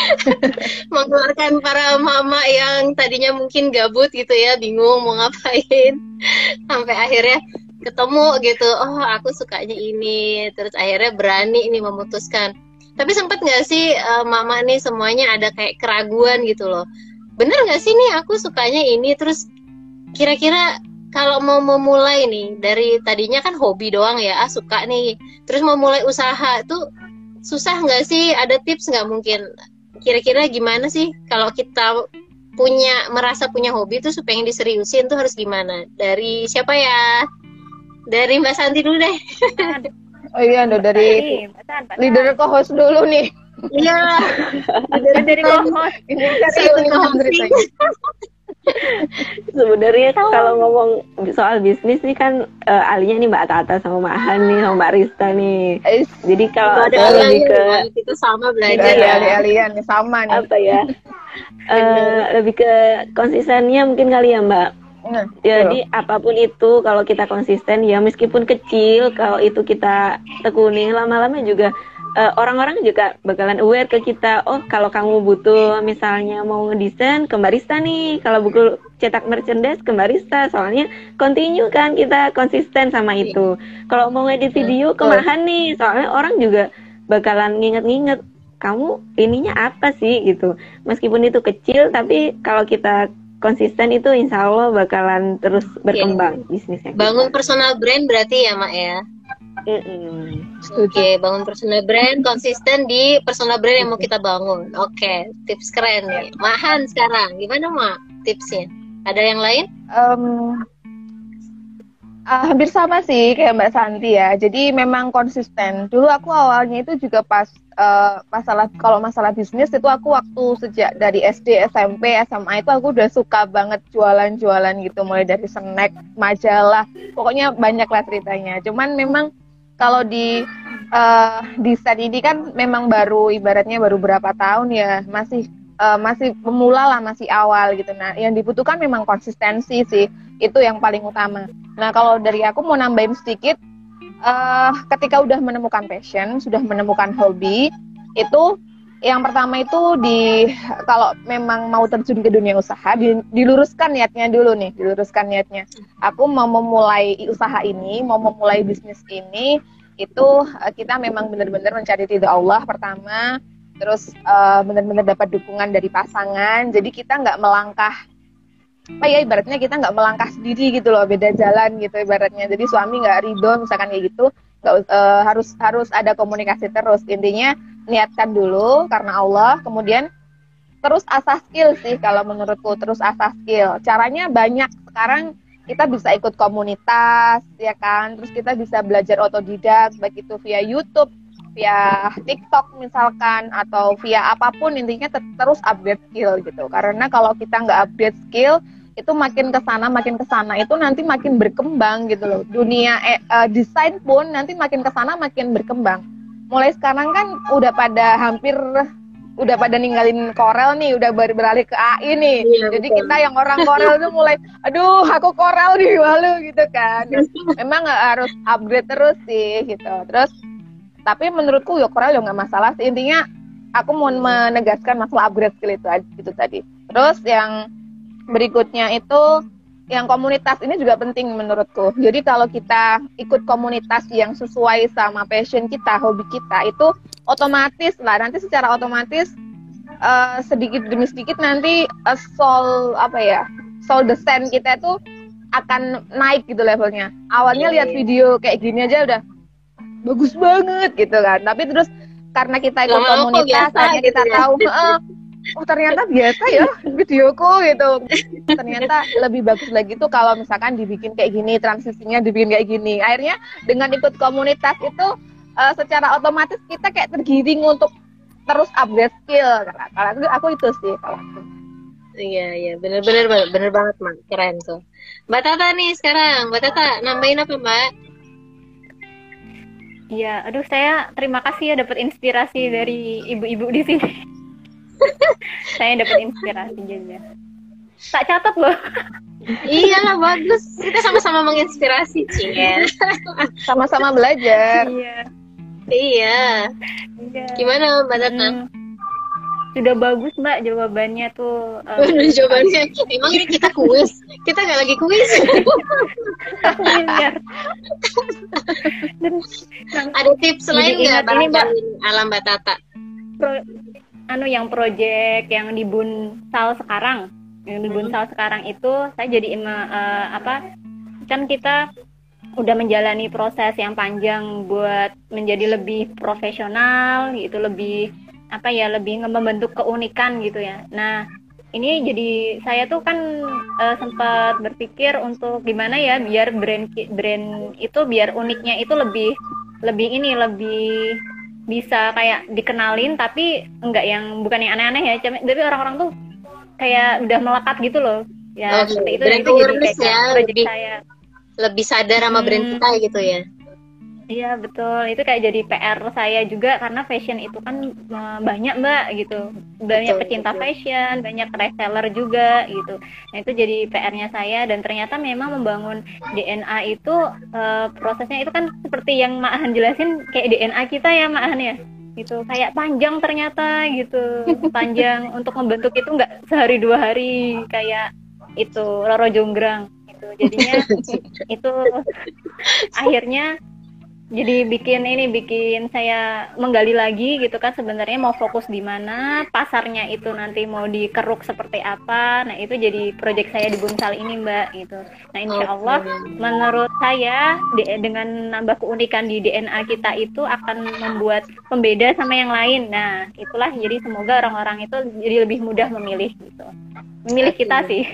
*laughs* mengeluarkan para mama yang tadinya mungkin gabut gitu ya bingung mau ngapain. Sampai akhirnya ketemu gitu oh aku sukanya ini. Terus akhirnya berani nih memutuskan. Tapi sempat nggak sih eh, mama nih semuanya ada kayak keraguan gitu loh. Bener nggak sih nih aku sukanya ini? Terus kira-kira kalau mau memulai nih dari tadinya kan hobi doang ya ah suka nih. Terus mau mulai usaha tuh susah nggak sih? Ada tips nggak mungkin kira-kira gimana sih? Kalau kita punya merasa punya hobi tuh pengen diseriusin tuh harus gimana? Dari siapa ya? Dari Mbak Santi dulu deh. *laughs* Oh iya, udah dari leader co-host dulu nih. iya. *laughs* Kan dari kohos. Ini ceritanya. *laughs* Sebenarnya kalau ngomong soal bisnis nih kan eh, ahlinya nih Mbak Tata sama Mbak Han nih sama Mbak Rista nih. Jadi kalau ada lebih ke kita sama belajar Iya, ya nih sama nih. apa ya? *laughs* Eh, lebih ke konsistennya mungkin kali ya Mbak. Nah, Jadi apa pun itu kalau kita konsisten ya meskipun kecil kalau itu kita tekuni lama-lama juga eh, orang-orang juga bakalan aware ke kita. Oh kalau kamu butuh misalnya mau ngedesain ke barista nih. Kalau buku cetak merchandise ke barista. Soalnya continue kan kita konsisten sama itu. Kalau mau ngedit video ke Betul. Mahan nih. Soalnya orang juga bakalan nginget-nginget kamu ininya apa sih gitu. Meskipun itu kecil tapi kalau kita konsisten itu insya Allah bakalan terus berkembang bisnisnya. kita. bangun personal brand berarti ya mak ya Mm-mm. Oke, bangun personal brand, konsisten di personal brand yang mau kita bangun. Oke, tips keren nih. Mahan sekarang, gimana mak tipsnya? Ada yang lain? Em, ah, hampir sama sih kayak Mbak Santi ya. Jadi memang konsisten. Dulu aku awalnya itu juga pas eh, masalah kalau masalah bisnis itu aku waktu sejak dari SD, SMP, SMA itu aku udah suka banget jualan-jualan gitu, mulai dari snack, majalah, pokoknya banyak lah ceritanya. Cuman memang kalau di eh, desain ini kan memang baru ibaratnya baru berapa tahun ya, masih eh, masih pemula lah, masih awal gitu. Nah, yang dibutuhkan memang konsistensi sih, itu yang paling utama. Nah, kalau dari aku mau nambahin sedikit, eh ketika udah menemukan passion, sudah menemukan hobi, itu yang pertama itu di kalau memang mau terjun ke dunia usaha, di- diluruskan niatnya dulu nih, diluruskan niatnya. Aku mau memulai usaha ini, mau memulai bisnis ini, itu eh, kita memang benar-benar mencari ridho Allah pertama, terus eh, benar-benar dapat dukungan dari pasangan. Jadi kita nggak melangkah apa ya ibaratnya kita nggak melangkah sendiri gitu loh beda jalan gitu ibaratnya. Jadi suami nggak ridho misalkan kayak gitu nggak us- eh, harus harus ada komunikasi terus. Intinya niatkan dulu karena Allah. Kemudian terus asah skill sih kalau menurutku terus asah skill. Caranya banyak. Sekarang kita bisa ikut komunitas ya kan? Terus kita bisa belajar otodidak baik itu via YouTube via TikTok misalkan atau via apa pun intinya ter- terus upgrade skill gitu. Karena kalau kita nggak upgrade skill itu makin ke sana makin ke sana. Itu nanti makin berkembang gitu loh. Dunia eh, eh, desain pun nanti makin ke sana makin berkembang. Mulai sekarang kan udah pada hampir udah pada ninggalin Corel nih udah ber- beralih ke AI nih. Iya, jadi betul. kita yang orang Corel tuh mulai aduh aku Corel nih malu gitu kan. *laughs* Memang nggak harus upgrade terus sih gitu. Terus tapi menurutku ya Corel ya nggak masalah sih intinya aku mau menegaskan masalah upgrade skill itu aja- itu tadi terus yang berikutnya itu yang komunitas ini juga penting menurutku. Jadi kalau kita ikut komunitas yang sesuai sama passion kita, hobi kita, itu otomatis lah nanti secara otomatis uh, sedikit demi sedikit nanti uh, soul apa ya soul descent kita itu akan naik gitu levelnya. Awalnya yeah, lihat yeah. video kayak gini aja udah bagus banget gitu kan. Tapi terus karena kita ikut Lama komunitas, karena gitu kita ya. tahu, oh ternyata biasa ya videoku gitu. Ternyata lebih bagus lagi tuh kalau misalkan dibikin kayak gini, transisinya dibikin kayak gini. Akhirnya dengan ikut komunitas itu uh, secara otomatis kita kayak tergiring untuk terus upgrade skill. Karena aku itu sih kalau aku. Iya iya bener-bener bener banget mak keren tuh. Mbak Tata nih sekarang Mbak Tata nambahin apa Mbak? Iya, aduh saya terima kasih ya dapat inspirasi dari ibu-ibu di sini. *laughs* saya dapat inspirasi juga. Tak catat loh. iya lah bagus. Kita sama-sama menginspirasi, Cien. *laughs* Sama-sama belajar. Iya. Iya. Gimana Mbak Tata? Hmm sudah bagus mbak jawabannya tuh um, *laughs* jawabannya emang ini kita kuis? Kita nggak lagi kuis. Ada tips lain nggak ini mbak? alam mbak Tata Pro, anu yang project yang di Bunsal sekarang. Yang di Bunsal sekarang itu saya jadi uh, apa kan kita udah menjalani proses yang panjang buat menjadi lebih profesional gitu lebih apa ya lebih membentuk keunikan gitu ya. Nah ini jadi saya tuh kan uh, sempat berpikir untuk gimana ya biar brand brand itu biar uniknya itu lebih lebih ini lebih bisa kayak dikenalin tapi enggak yang bukan yang aneh-aneh ya. Tapi orang-orang tuh kayak udah melekat gitu loh. Ya oh, seperti itu brand itu jadi kayak ya, lebih, saya. lebih sadar sama hmm, brand kita gitu ya Iya betul, itu kayak jadi PR saya juga karena fashion itu kan eh, banyak mbak gitu, banyak betul, pecinta betul. fashion, banyak reseller juga gitu. Nah itu jadi PR-nya saya dan ternyata memang membangun DNA itu uh, prosesnya itu kan seperti yang Mak Han jelasin kayak DNA kita ya Mak Han ya, gitu kayak panjang ternyata gitu, panjang untuk membentuk itu nggak sehari dua hari kayak itu Roro Jonggrang gitu. Jadinya *laughs* itu akhirnya jadi bikin ini bikin saya menggali lagi gitu kan sebenarnya mau fokus di mana pasarnya itu nanti mau dikeruk seperti apa. Nah itu jadi proyek saya di Bunsal ini mbak gitu. Nah insya Allah okay. menurut saya di, dengan nambah keunikan di DNA kita itu akan membuat pembeda sama yang lain. Nah itulah jadi semoga orang-orang itu jadi lebih mudah memilih gitu. Memilih kita sih.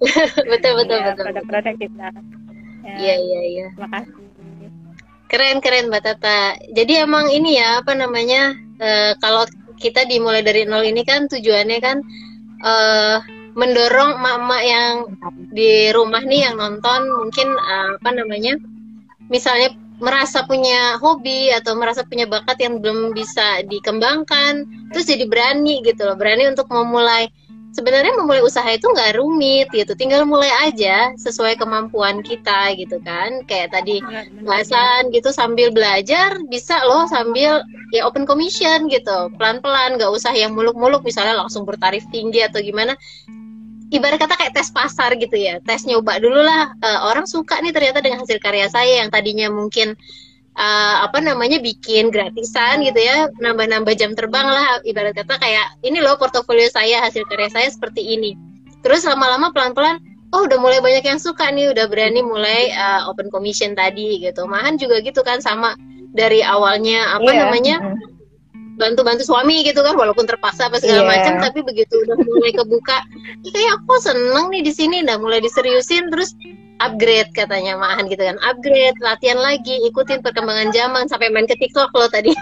*laughs* Betul betul ya, betul produk-produk kita. Iya iya iya. Makasih Keren keren Mbak Tata. Jadi emang ini ya apa namanya uh, kalau kita dimulai dari nol ini kan tujuannya kan uh, mendorong emak-emak yang di rumah nih yang nonton mungkin uh, apa namanya misalnya merasa punya hobi atau merasa punya bakat yang belum bisa dikembangkan terus jadi berani gitu loh berani untuk memulai sebenarnya memulai usaha itu nggak rumit gitu. Tinggal mulai aja sesuai kemampuan kita gitu kan. Kayak tadi bahasan gitu sambil belajar bisa loh sambil ya open commission gitu. Pelan-pelan nggak usah yang muluk-muluk misalnya langsung bertarif tinggi atau gimana. Ibarat kata kayak tes pasar gitu ya. Tes nyoba dulu lah. Uh, orang suka nih ternyata dengan hasil karya saya yang tadinya mungkin uh, apa namanya bikin gratisan gitu ya. Nambah-nambah jam terbang lah ibarat kata kayak ini loh portofolio saya hasil karya saya seperti ini. Terus lama-lama pelan-pelan oh udah mulai banyak yang suka nih udah berani mulai uh, open commission tadi gitu. Mahan juga gitu kan sama dari awalnya apa yeah. namanya bantu-bantu suami gitu kan walaupun terpaksa apa segala yeah. macam tapi begitu udah mulai kebuka kayak aku seneng nih di sini. Udah mulai diseriusin terus upgrade katanya Mahan gitu kan. Upgrade latihan lagi ikutin perkembangan zaman sampai main ke TikTok loh tadi.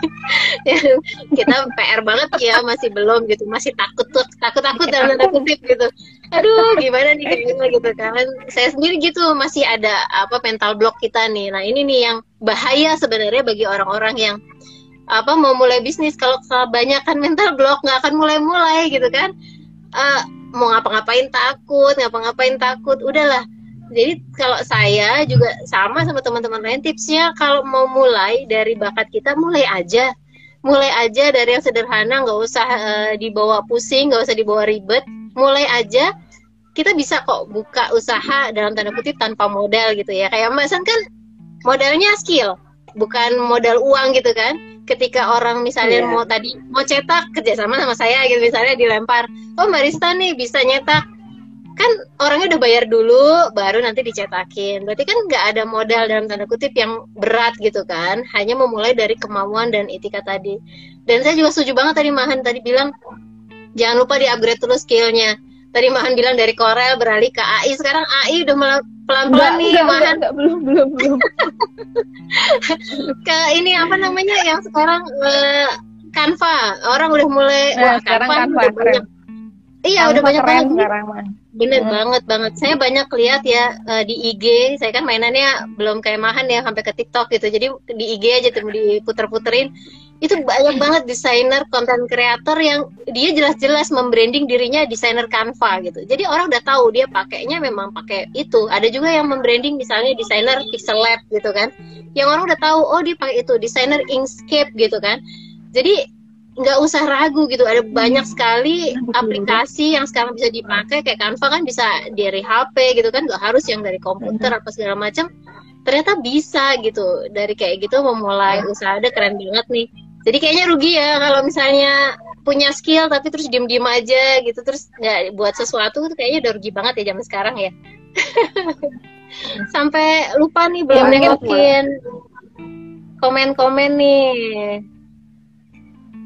*laughs* Kita PR banget ya masih belum gitu. Masih takut tuh takut takut dalam tanda kutip gitu. Aduh gimana nih kayaknya gitu kan. Saya sendiri gitu masih ada apa mental block kita nih. Nah ini nih yang bahaya sebenarnya bagi orang-orang yang apa mau mulai bisnis. Kalau kebanyakan mental block nggak akan mulai-mulai gitu kan. Uh, mau ngapa-ngapain takut ngapa-ngapain takut. Udahlah jadi kalau saya juga sama sama teman-teman lain tipsnya kalau mau mulai dari bakat kita mulai aja. Mulai aja dari yang sederhana nggak usah uh, dibawa pusing nggak usah dibawa ribet. Mulai aja kita bisa kok buka usaha dalam tanda kutip tanpa modal gitu ya. Kayak Mbak San kan modalnya skill bukan modal uang gitu kan. Ketika orang misalnya yeah. mau tadi mau cetak kerjasama sama saya gitu misalnya dilempar oh Mbak Rista nih bisa nyetak kan orangnya udah bayar dulu baru nanti dicetakin. Berarti kan nggak ada modal dalam tanda kutip yang berat gitu kan. Hanya memulai dari kemauan dan etika tadi. Dan saya juga setuju banget tadi Mahan tadi bilang jangan lupa di upgrade terus skillnya. Tadi Mahan bilang dari Corel beralih ke AI sekarang AI udah pelan-pelan nih enggak, Mahan. enggak, belum belum belum. *laughs* Ke ini apa namanya yang sekarang uh, Canva. Orang udah mulai nah, wah sekarang Canva, Canva udah banyak. Iya Canva udah banyak banget sekarang, bener hmm. banget banget saya banyak lihat ya uh, di IG saya kan mainannya belum kayak Mahan ya sampai ke TikTok gitu jadi di IG aja tuh diputer-puterin itu banyak banget desainer konten kreator yang dia jelas-jelas membranding dirinya desainer Canva gitu. Jadi orang udah tahu dia pakainya memang pakai itu. Ada juga yang membranding misalnya desainer Pixel Lab gitu kan. Yang orang udah tahu oh dia pakai itu desainer Inkscape gitu kan. Jadi nggak usah ragu gitu. Ada banyak sekali aplikasi yang sekarang bisa dipakai. Kayak Canva kan bisa dari HP gitu kan. Nggak harus yang dari komputer apa segala macam. Ternyata bisa gitu. Dari kayak gitu memulai usaha. Ada keren banget nih. Jadi kayaknya rugi ya kalau misalnya punya skill tapi terus diem-diem aja gitu. Terus nggak buat sesuatu itu kayaknya udah rugi banget ya zaman sekarang ya. *laughs* Sampai lupa nih belum ya, nengokin komen-komen nih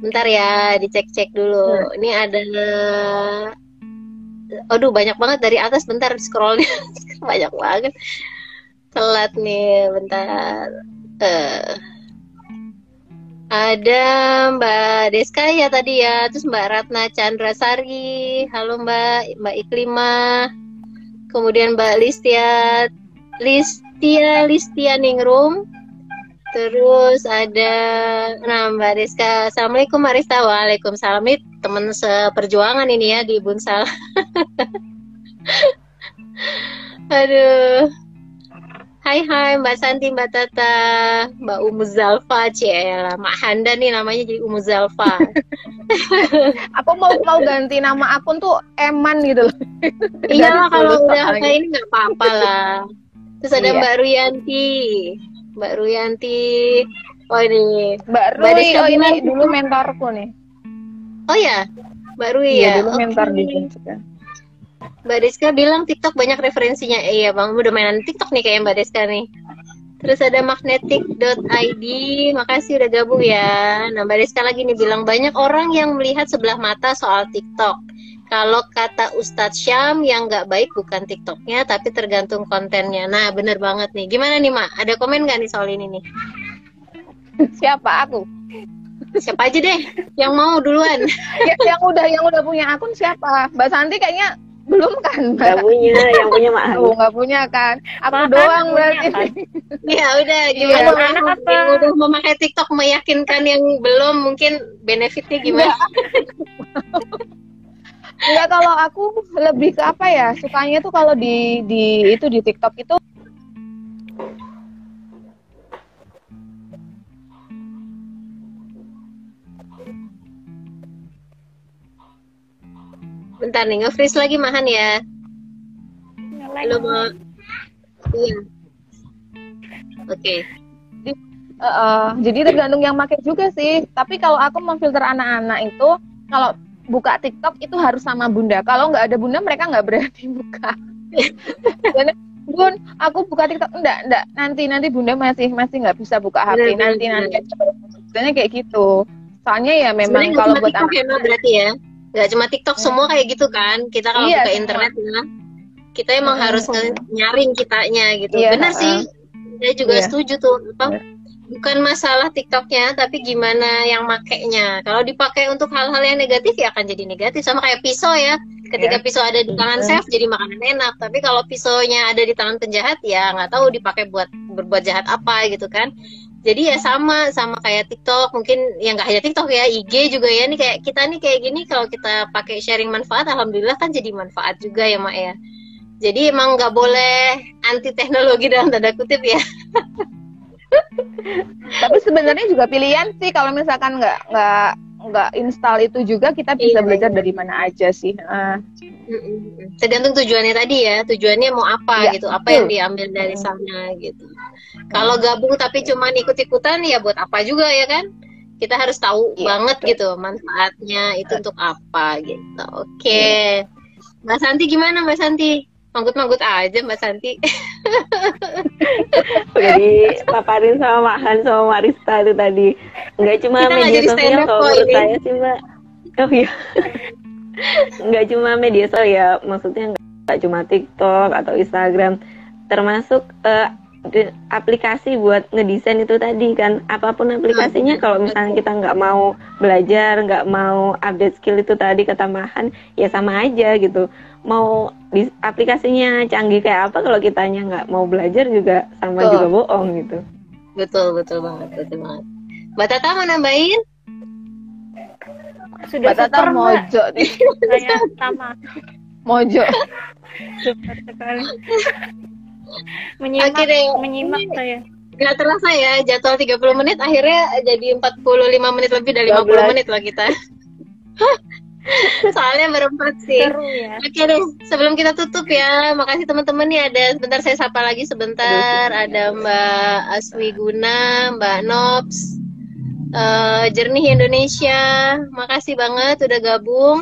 bentar ya dicek-cek dulu. Hmm. ini ada aduh banyak banget dari atas bentar scrollnya. *laughs* Banyak banget. Telat nih bentar. Uh ada Mbak Deska ya tadi ya, terus Mbak Ratna Chandra Sari, halo Mbak, Mbak Iklima, kemudian Mbak Listia, Listia, Listia Ningrum, terus ada, nah Mbak Deska, Assalamualaikum Mbak Rista, Waalaikumsalam, ini teman seperjuangan ini ya di Bunsal. *laughs* Aduh, Hai hai Mbak Santi, Mbak Tata, Mbak Umu Zalfa, Ciela, Mak Handa nih namanya jadi Umu Zalfa. *laughs* aku mau mau ganti nama akun tuh Eman gitu loh. iya kalau udah kayak ini nggak apa-apa lah. Terus ada iya. Mbak Ruyanti, Mbak Ruyanti. Oh ini Mbak Rui, oh ini dulu mentorku nih. Oh ya, Mbak Rui iya, ya. dulu mentor okay. di juga. Mbak Deska bilang TikTok banyak referensinya. Eh, iya, Bang, udah mainan TikTok nih kayak Mbak Deska nih. Terus ada magnetic.id, makasih udah gabung ya. Nah, Mbak Deska lagi nih bilang banyak orang yang melihat sebelah mata soal TikTok. Kalau kata Ustadz Syam yang nggak baik bukan TikToknya, tapi tergantung kontennya. Nah, bener banget nih. Gimana nih, Mak? Ada komen nggak nih soal ini nih? Siapa aku? Siapa aja deh yang mau duluan. *laughs* ya, yang udah yang udah punya akun siapa? Mbak Santi kayaknya belum kan nggak punya yang punya mak oh nggak punya kan aku Makan doang berarti kan? ya udah iya. gimana ya, anak apa? yang udah memakai TikTok meyakinkan yang belum mungkin benefitnya gimana *laughs* Enggak kalau aku lebih ke apa ya sukanya tuh kalau di di itu di TikTok itu Bentar nih, nge-freeze lagi Mahan ya. Halo, mau. Iya. Oke. Okay. Uh, uh, jadi tergantung yang pakai juga sih. Tapi kalau aku memfilter anak-anak itu, kalau buka TikTok itu harus sama bunda. Kalau nggak ada bunda, mereka nggak berani *laughs* buka. Bun, aku buka TikTok enggak, enggak. Nanti nanti Bunda masih masih nggak bisa buka HP. nanti nanti. Sebenarnya kayak gitu. Soalnya ya memang kalau buat anak ya, berarti ya nggak cuma TikTok hmm. semua kayak gitu kan kita kalau iya, buka semua. internet ya kita emang hmm. harus nyaring kitanya gitu iya, benar uh, sih saya juga iya. setuju tuh apa iya. Bukan masalah TikToknya tapi gimana yang makainya. Kalau dipakai untuk hal-hal yang negatif ya akan jadi negatif. Sama kayak pisau ya. Ketika yeah. pisau ada di tangan hmm. chef jadi makanan enak. Tapi kalau pisaunya ada di tangan penjahat ya nggak tahu dipakai buat berbuat jahat apa gitu kan. Jadi ya sama sama kayak TikTok. Mungkin yang nggak hanya TikTok ya IG juga ya. Nih kayak kita nih kayak gini kalau kita pakai sharing manfaat alhamdulillah kan jadi manfaat juga ya mak ya. Jadi emang nggak boleh anti teknologi dalam tanda kutip ya *laughs* *laughs* tapi sebenarnya juga pilihan sih kalau misalkan nggak nggak nggak install itu juga kita bisa Iya, belajar iya. dari mana aja sih. Mm-mm. Tergantung tujuannya tadi ya, tujuannya mau apa Ya, gitu, apa betul. yang diambil dari sana gitu. Kalau gabung tapi cuma ikut-ikutan ya buat apa juga ya kan? Kita harus tahu Iya, banget betul. gitu manfaatnya itu untuk apa gitu. Oke. Mbak Santi gimana Mbak Santi? Manggut-manggut aja Mbak Santi. *laughs* udah dipaparin sama Mak Han sama Mak Rista itu tadi. Nggak cuma Kita media jadi sosial kalau menurut ini. saya sih mbak. Oh iya. Nggak cuma media sosial ya. Maksudnya nggak nggak cuma TikTok atau Instagram. Termasuk de- aplikasi buat ngedesain itu tadi kan. Apa pun aplikasinya kalau misalnya kita nggak mau belajar nggak mau update skill itu tadi ketambahan ya sama aja gitu mau di aplikasinya canggih kayak apa kalau kitanya nggak mau belajar juga sama Betul. juga bohong gitu betul betul banget betul banget. Mbak Tata mau nambahin? Sudah Mbak Tata super, Mbak. mojo nih, Saya *laughs* sama. mojo. Super sekali. Menyimak, deh. menyimak saya. Gak terasa ya jadwal 30 menit akhirnya jadi 45 menit lebih dari 50 12. menit loh kita. Soalnya berempat sih. Seru ya. Oke deh, sebelum kita tutup ya, makasih teman-teman nih ada sebentar saya sapa lagi sebentar. Ada Mbak Aswi Guna, Mbak Nobs, eh, Jernih Indonesia, makasih banget udah gabung.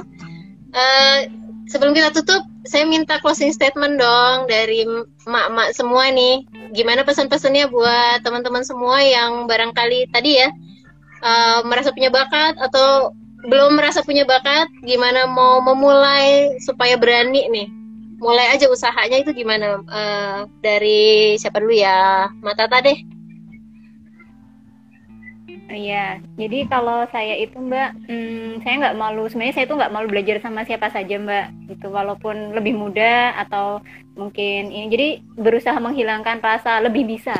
Eh, sebelum kita tutup, saya minta closing statement dong dari mak-mak semua nih. Gimana pesan-pesannya buat teman-teman semua yang barangkali tadi ya eh, merasa punya bakat atau belum merasa punya bakat, gimana mau memulai supaya berani nih? Mulai aja usahanya itu gimana? Eh, dari siapa dulu ya? Matata deh. Iya, jadi kalau saya itu Mbak, hmm, saya nggak malu. Sebenarnya saya itu nggak malu belajar sama siapa saja Mbak, gitu. Walaupun lebih muda atau mungkin ini, jadi berusaha menghilangkan rasa lebih bisa,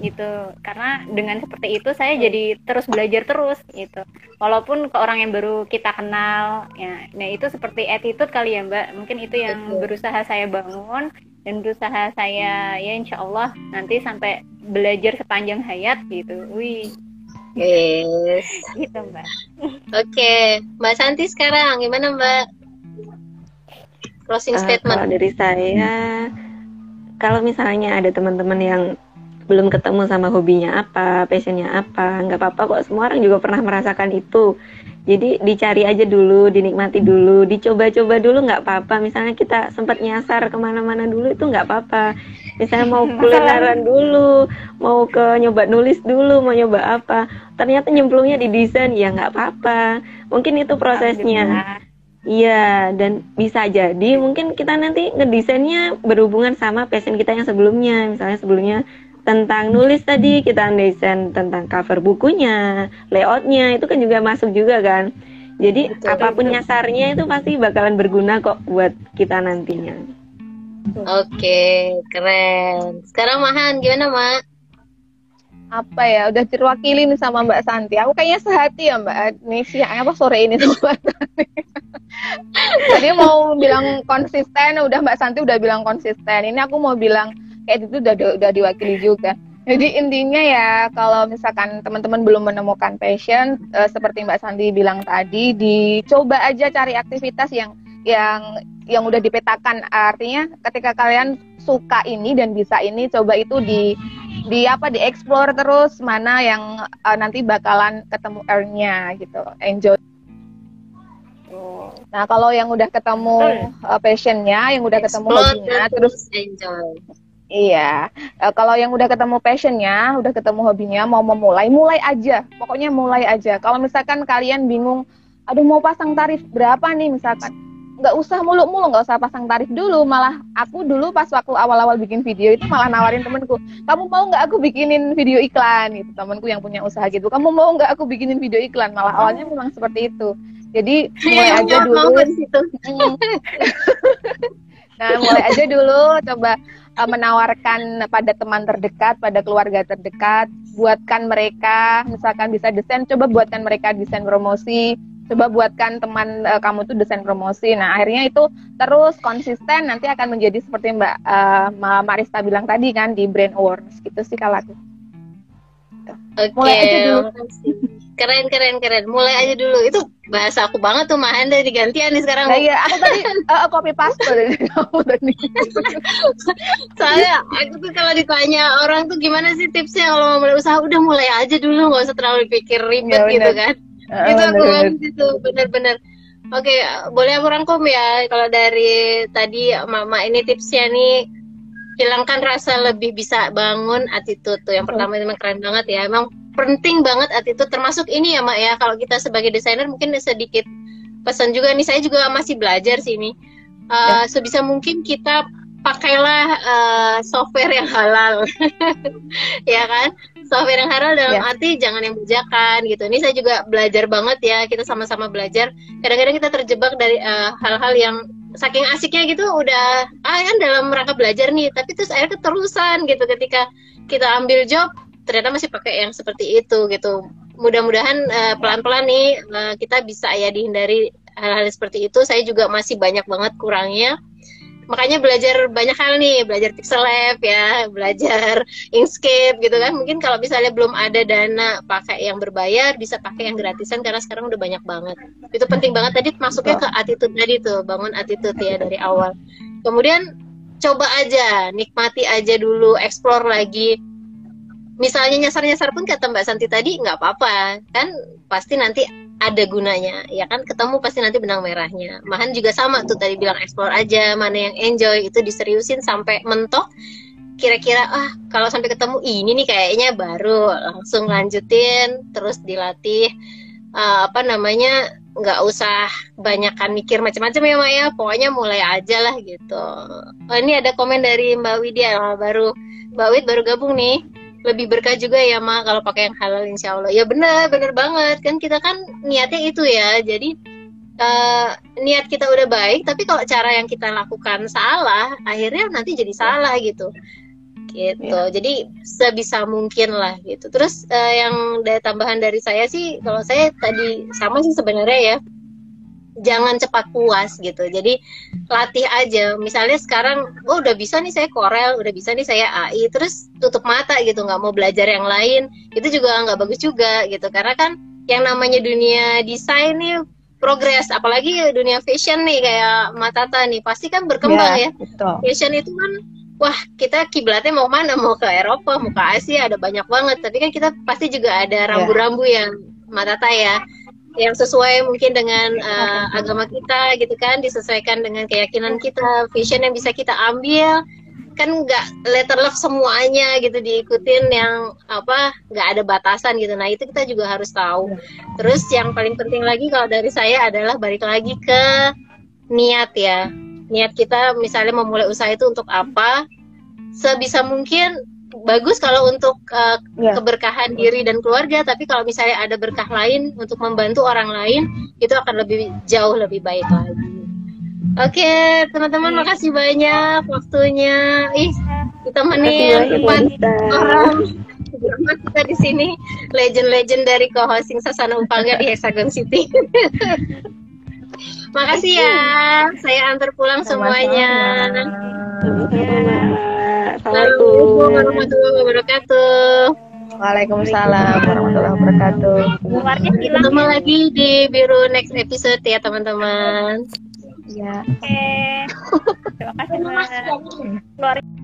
gitu. Karena dengan seperti itu saya jadi terus belajar terus, gitu. Walaupun ke orang yang baru kita kenal, ya. Nah itu seperti attitude kali ya Mbak. Mungkin itu yang Betul. berusaha saya bangun dan berusaha saya ya Insya Allah nanti sampai belajar sepanjang hayat, gitu. Wih. Yes. gitu mbak Oke, Mbak Santi sekarang gimana Mbak? Closing Eh, statement. kalau dari saya, kalau misalnya ada teman-teman yang belum ketemu sama hobinya apa, passionnya apa, nggak apa-apa kok. Semua orang juga pernah merasakan itu. Jadi dicari aja dulu, dinikmati dulu, dicoba-coba dulu nggak apa-apa. Misalnya kita sempat nyasar ke mana-mana dulu itu nggak apa-apa. Misalnya mau *laughs* kulineran dulu, mau ke nyoba nulis dulu, mau nyoba apa. Ternyata nyemplungnya di desain, ya nggak apa-apa. Mungkin itu prosesnya. Iya, dan bisa jadi mungkin kita nanti ngedesainnya berhubungan sama passion kita yang sebelumnya. Misalnya sebelumnya tentang nulis tadi kita desain tentang cover bukunya, layoutnya itu kan juga masuk juga kan. Jadi Betul, apa pun betul. nyasarnya itu pasti bakalan berguna kok buat kita nantinya. Oke, keren. Sekarang Mahan gimana Mak? apa ya udah terwakili nih sama Mbak Santi aku kayaknya sehati ya Mbak ini siang apa sore ini sama Mbak Santi *laughs* jadi mau bilang konsisten udah Mbak Santi udah bilang konsisten ini aku mau bilang kayak itu udah udah diwakili juga. Jadi intinya ya kalau misalkan teman-teman belum menemukan passion eh, seperti Mbak Santi bilang tadi dicoba aja cari aktivitas yang yang yang udah dipetakan. Artinya ketika kalian suka ini dan bisa ini coba itu di di apa di explore terus mana yang uh, nanti bakalan ketemu earn-nya gitu. Enjoy. Nah kalau yang udah ketemu uh, passionnya yang udah ketemu hobinya terus enjoy. Iya. Uh, kalau yang udah ketemu passionnya udah ketemu hobinya mau memulai mulai aja. Pokoknya mulai aja. Kalau misalkan kalian bingung aduh mau pasang tarif berapa nih? Misalkan. Nggak usah mulu-mulu nggak usah pasang tarif dulu. Malah aku dulu pas waktu awal-awal bikin video itu malah nawarin temenku kamu mau nggak aku bikinin video iklan? Gitu. Temenku yang punya usaha gitu kamu mau nggak aku bikinin video iklan? Malah awalnya memang seperti itu. Jadi mulai Yang aja dulu. Mm. *laughs* nah mulai aja dulu coba uh, menawarkan pada teman terdekat pada keluarga terdekat buatkan mereka misalkan bisa desain coba buatkan mereka desain promosi coba buatkan teman uh, kamu tuh desain promosi. Nah akhirnya itu terus konsisten nanti akan menjadi seperti mbak uh, Mbak Marista bilang tadi kan di brand awareness. Gitu sih kalau aku Oke, Mulai aja dulu. Keren, keren, keren. Mulai aja dulu. Itu bahasa aku banget tuh, Mahanda digantian nih sekarang. Nah, iya, aku tadi uh, copy paste dari *laughs* kamu tadi. Soalnya aku tuh kalau ditanya orang tuh gimana sih tipsnya kalau mau mulai usaha, udah mulai aja dulu, nggak usah terlalu pikir ribet Iya, gitu kan. Uh, itu aku banget itu, bener-bener. Oke, boleh aku rangkum ya. Kalau dari tadi mama ini tipsnya nih, hilangkan rasa lebih bisa bangun attitude tuh. Yang pertama memang keren banget ya. Emang penting banget attitude termasuk ini ya mak ya. Kalau kita sebagai desainer mungkin sedikit pesan juga nih. Saya juga masih belajar sih ini. Uh, Sebisa mungkin kita pakailah uh, software yang halal, *laughs* ya kan? Software yang halal dalam Ya. arti jangan yang bajakan gitu. Ini saya juga belajar banget ya. Kita sama-sama belajar. Kadang-kadang kita terjebak dari uh, hal-hal yang saking asiknya gitu udah ah kan dalam rangka belajar nih tapi terus akhirnya keterusan gitu ketika kita ambil job ternyata masih pakai yang seperti itu gitu. Mudah-mudahan eh, pelan-pelan nih eh, kita bisa ya dihindari hal-hal seperti itu. Saya juga masih banyak banget kurangnya makanya belajar banyak hal nih belajar pixel lab ya belajar Inkscape gitu kan. Mungkin kalau misalnya belum ada dana pakai yang berbayar bisa pakai yang gratisan karena sekarang udah banyak banget. Itu penting banget. Tadi masuknya ke attitude tadi tuh bangun attitude ya dari awal. Kemudian coba aja nikmati aja dulu explore lagi. Misalnya nyasar-nyasar pun kata Mbak Santi tadi nggak apa-apa. Kan pasti nanti ada gunanya. Ya kan ketemu pasti nanti benang merahnya. Mahan juga sama tuh tadi bilang explore aja mana yang enjoy. Itu diseriusin sampai mentok. Kira-kira ah kalau sampai ketemu ini nih kayaknya baru. Langsung lanjutin terus dilatih. Eh, apa namanya nggak usah banyakkan mikir macam-macam ya Maya. Pokoknya mulai aja lah gitu. Oh, ini ada komen dari Mbak Widya baru. Mbak Wid baru gabung nih lebih berkah juga ya Ma kalau pakai yang halal insya Allah ya benar benar banget. Kan kita kan niatnya itu ya. Jadi eh, niat kita udah baik tapi kalau cara yang kita lakukan salah akhirnya nanti jadi salah gitu. Gitu. Iya. jadi sebisa mungkin lah gitu. Terus eh, yang dari tambahan dari saya sih kalau saya tadi sama sih sebenarnya ya jangan cepat puas gitu. Jadi latih aja. Misalnya sekarang oh udah bisa nih saya Corel udah bisa nih saya AI terus tutup mata gitu nggak mau belajar yang lain. Itu juga nggak bagus juga gitu. Karena kan yang namanya dunia desain nih progres. Apalagi dunia fashion nih kayak Matata nih pasti kan berkembang ya. betul. fashion itu kan wah kita kiblatnya mau mana? Mau ke Eropa mau ke Asia ada banyak banget. Tapi kan kita pasti juga ada rambu-rambu yang matata ya yang sesuai mungkin dengan uh, agama kita gitu kan disesuaikan dengan keyakinan kita fashion yang bisa kita ambil. Kan nggak letter love semuanya gitu diikutin yang apa nggak ada batasan gitu. Nah itu kita juga harus tahu. Terus yang paling penting lagi kalau dari saya adalah balik lagi ke niat ya. Niat kita misalnya memulai usaha itu untuk apa? Sebisa mungkin bagus kalau untuk uh, Ya. keberkahan diri dan keluarga tapi kalau misalnya ada berkah lain untuk membantu orang lain itu akan lebih jauh lebih baik lagi oke teman-teman makasih banyak waktunya ih ditemenin empat orang Berempat kita di sini legend-legend dari co-hosting Sasana Upangga di Hexagon City. *laughs* Makasih ya. Saya antar pulang semuanya. Sama-sama. Assalamualaikum Assalamualaikum. warahmatullahi wabarakatuh. Waalaikumsalam warahmatullahi wabarakatuh. Ketemu lagi di Biru next episode ya teman-teman. Ya. Oke. Terima kasih, Mbak. Keluarga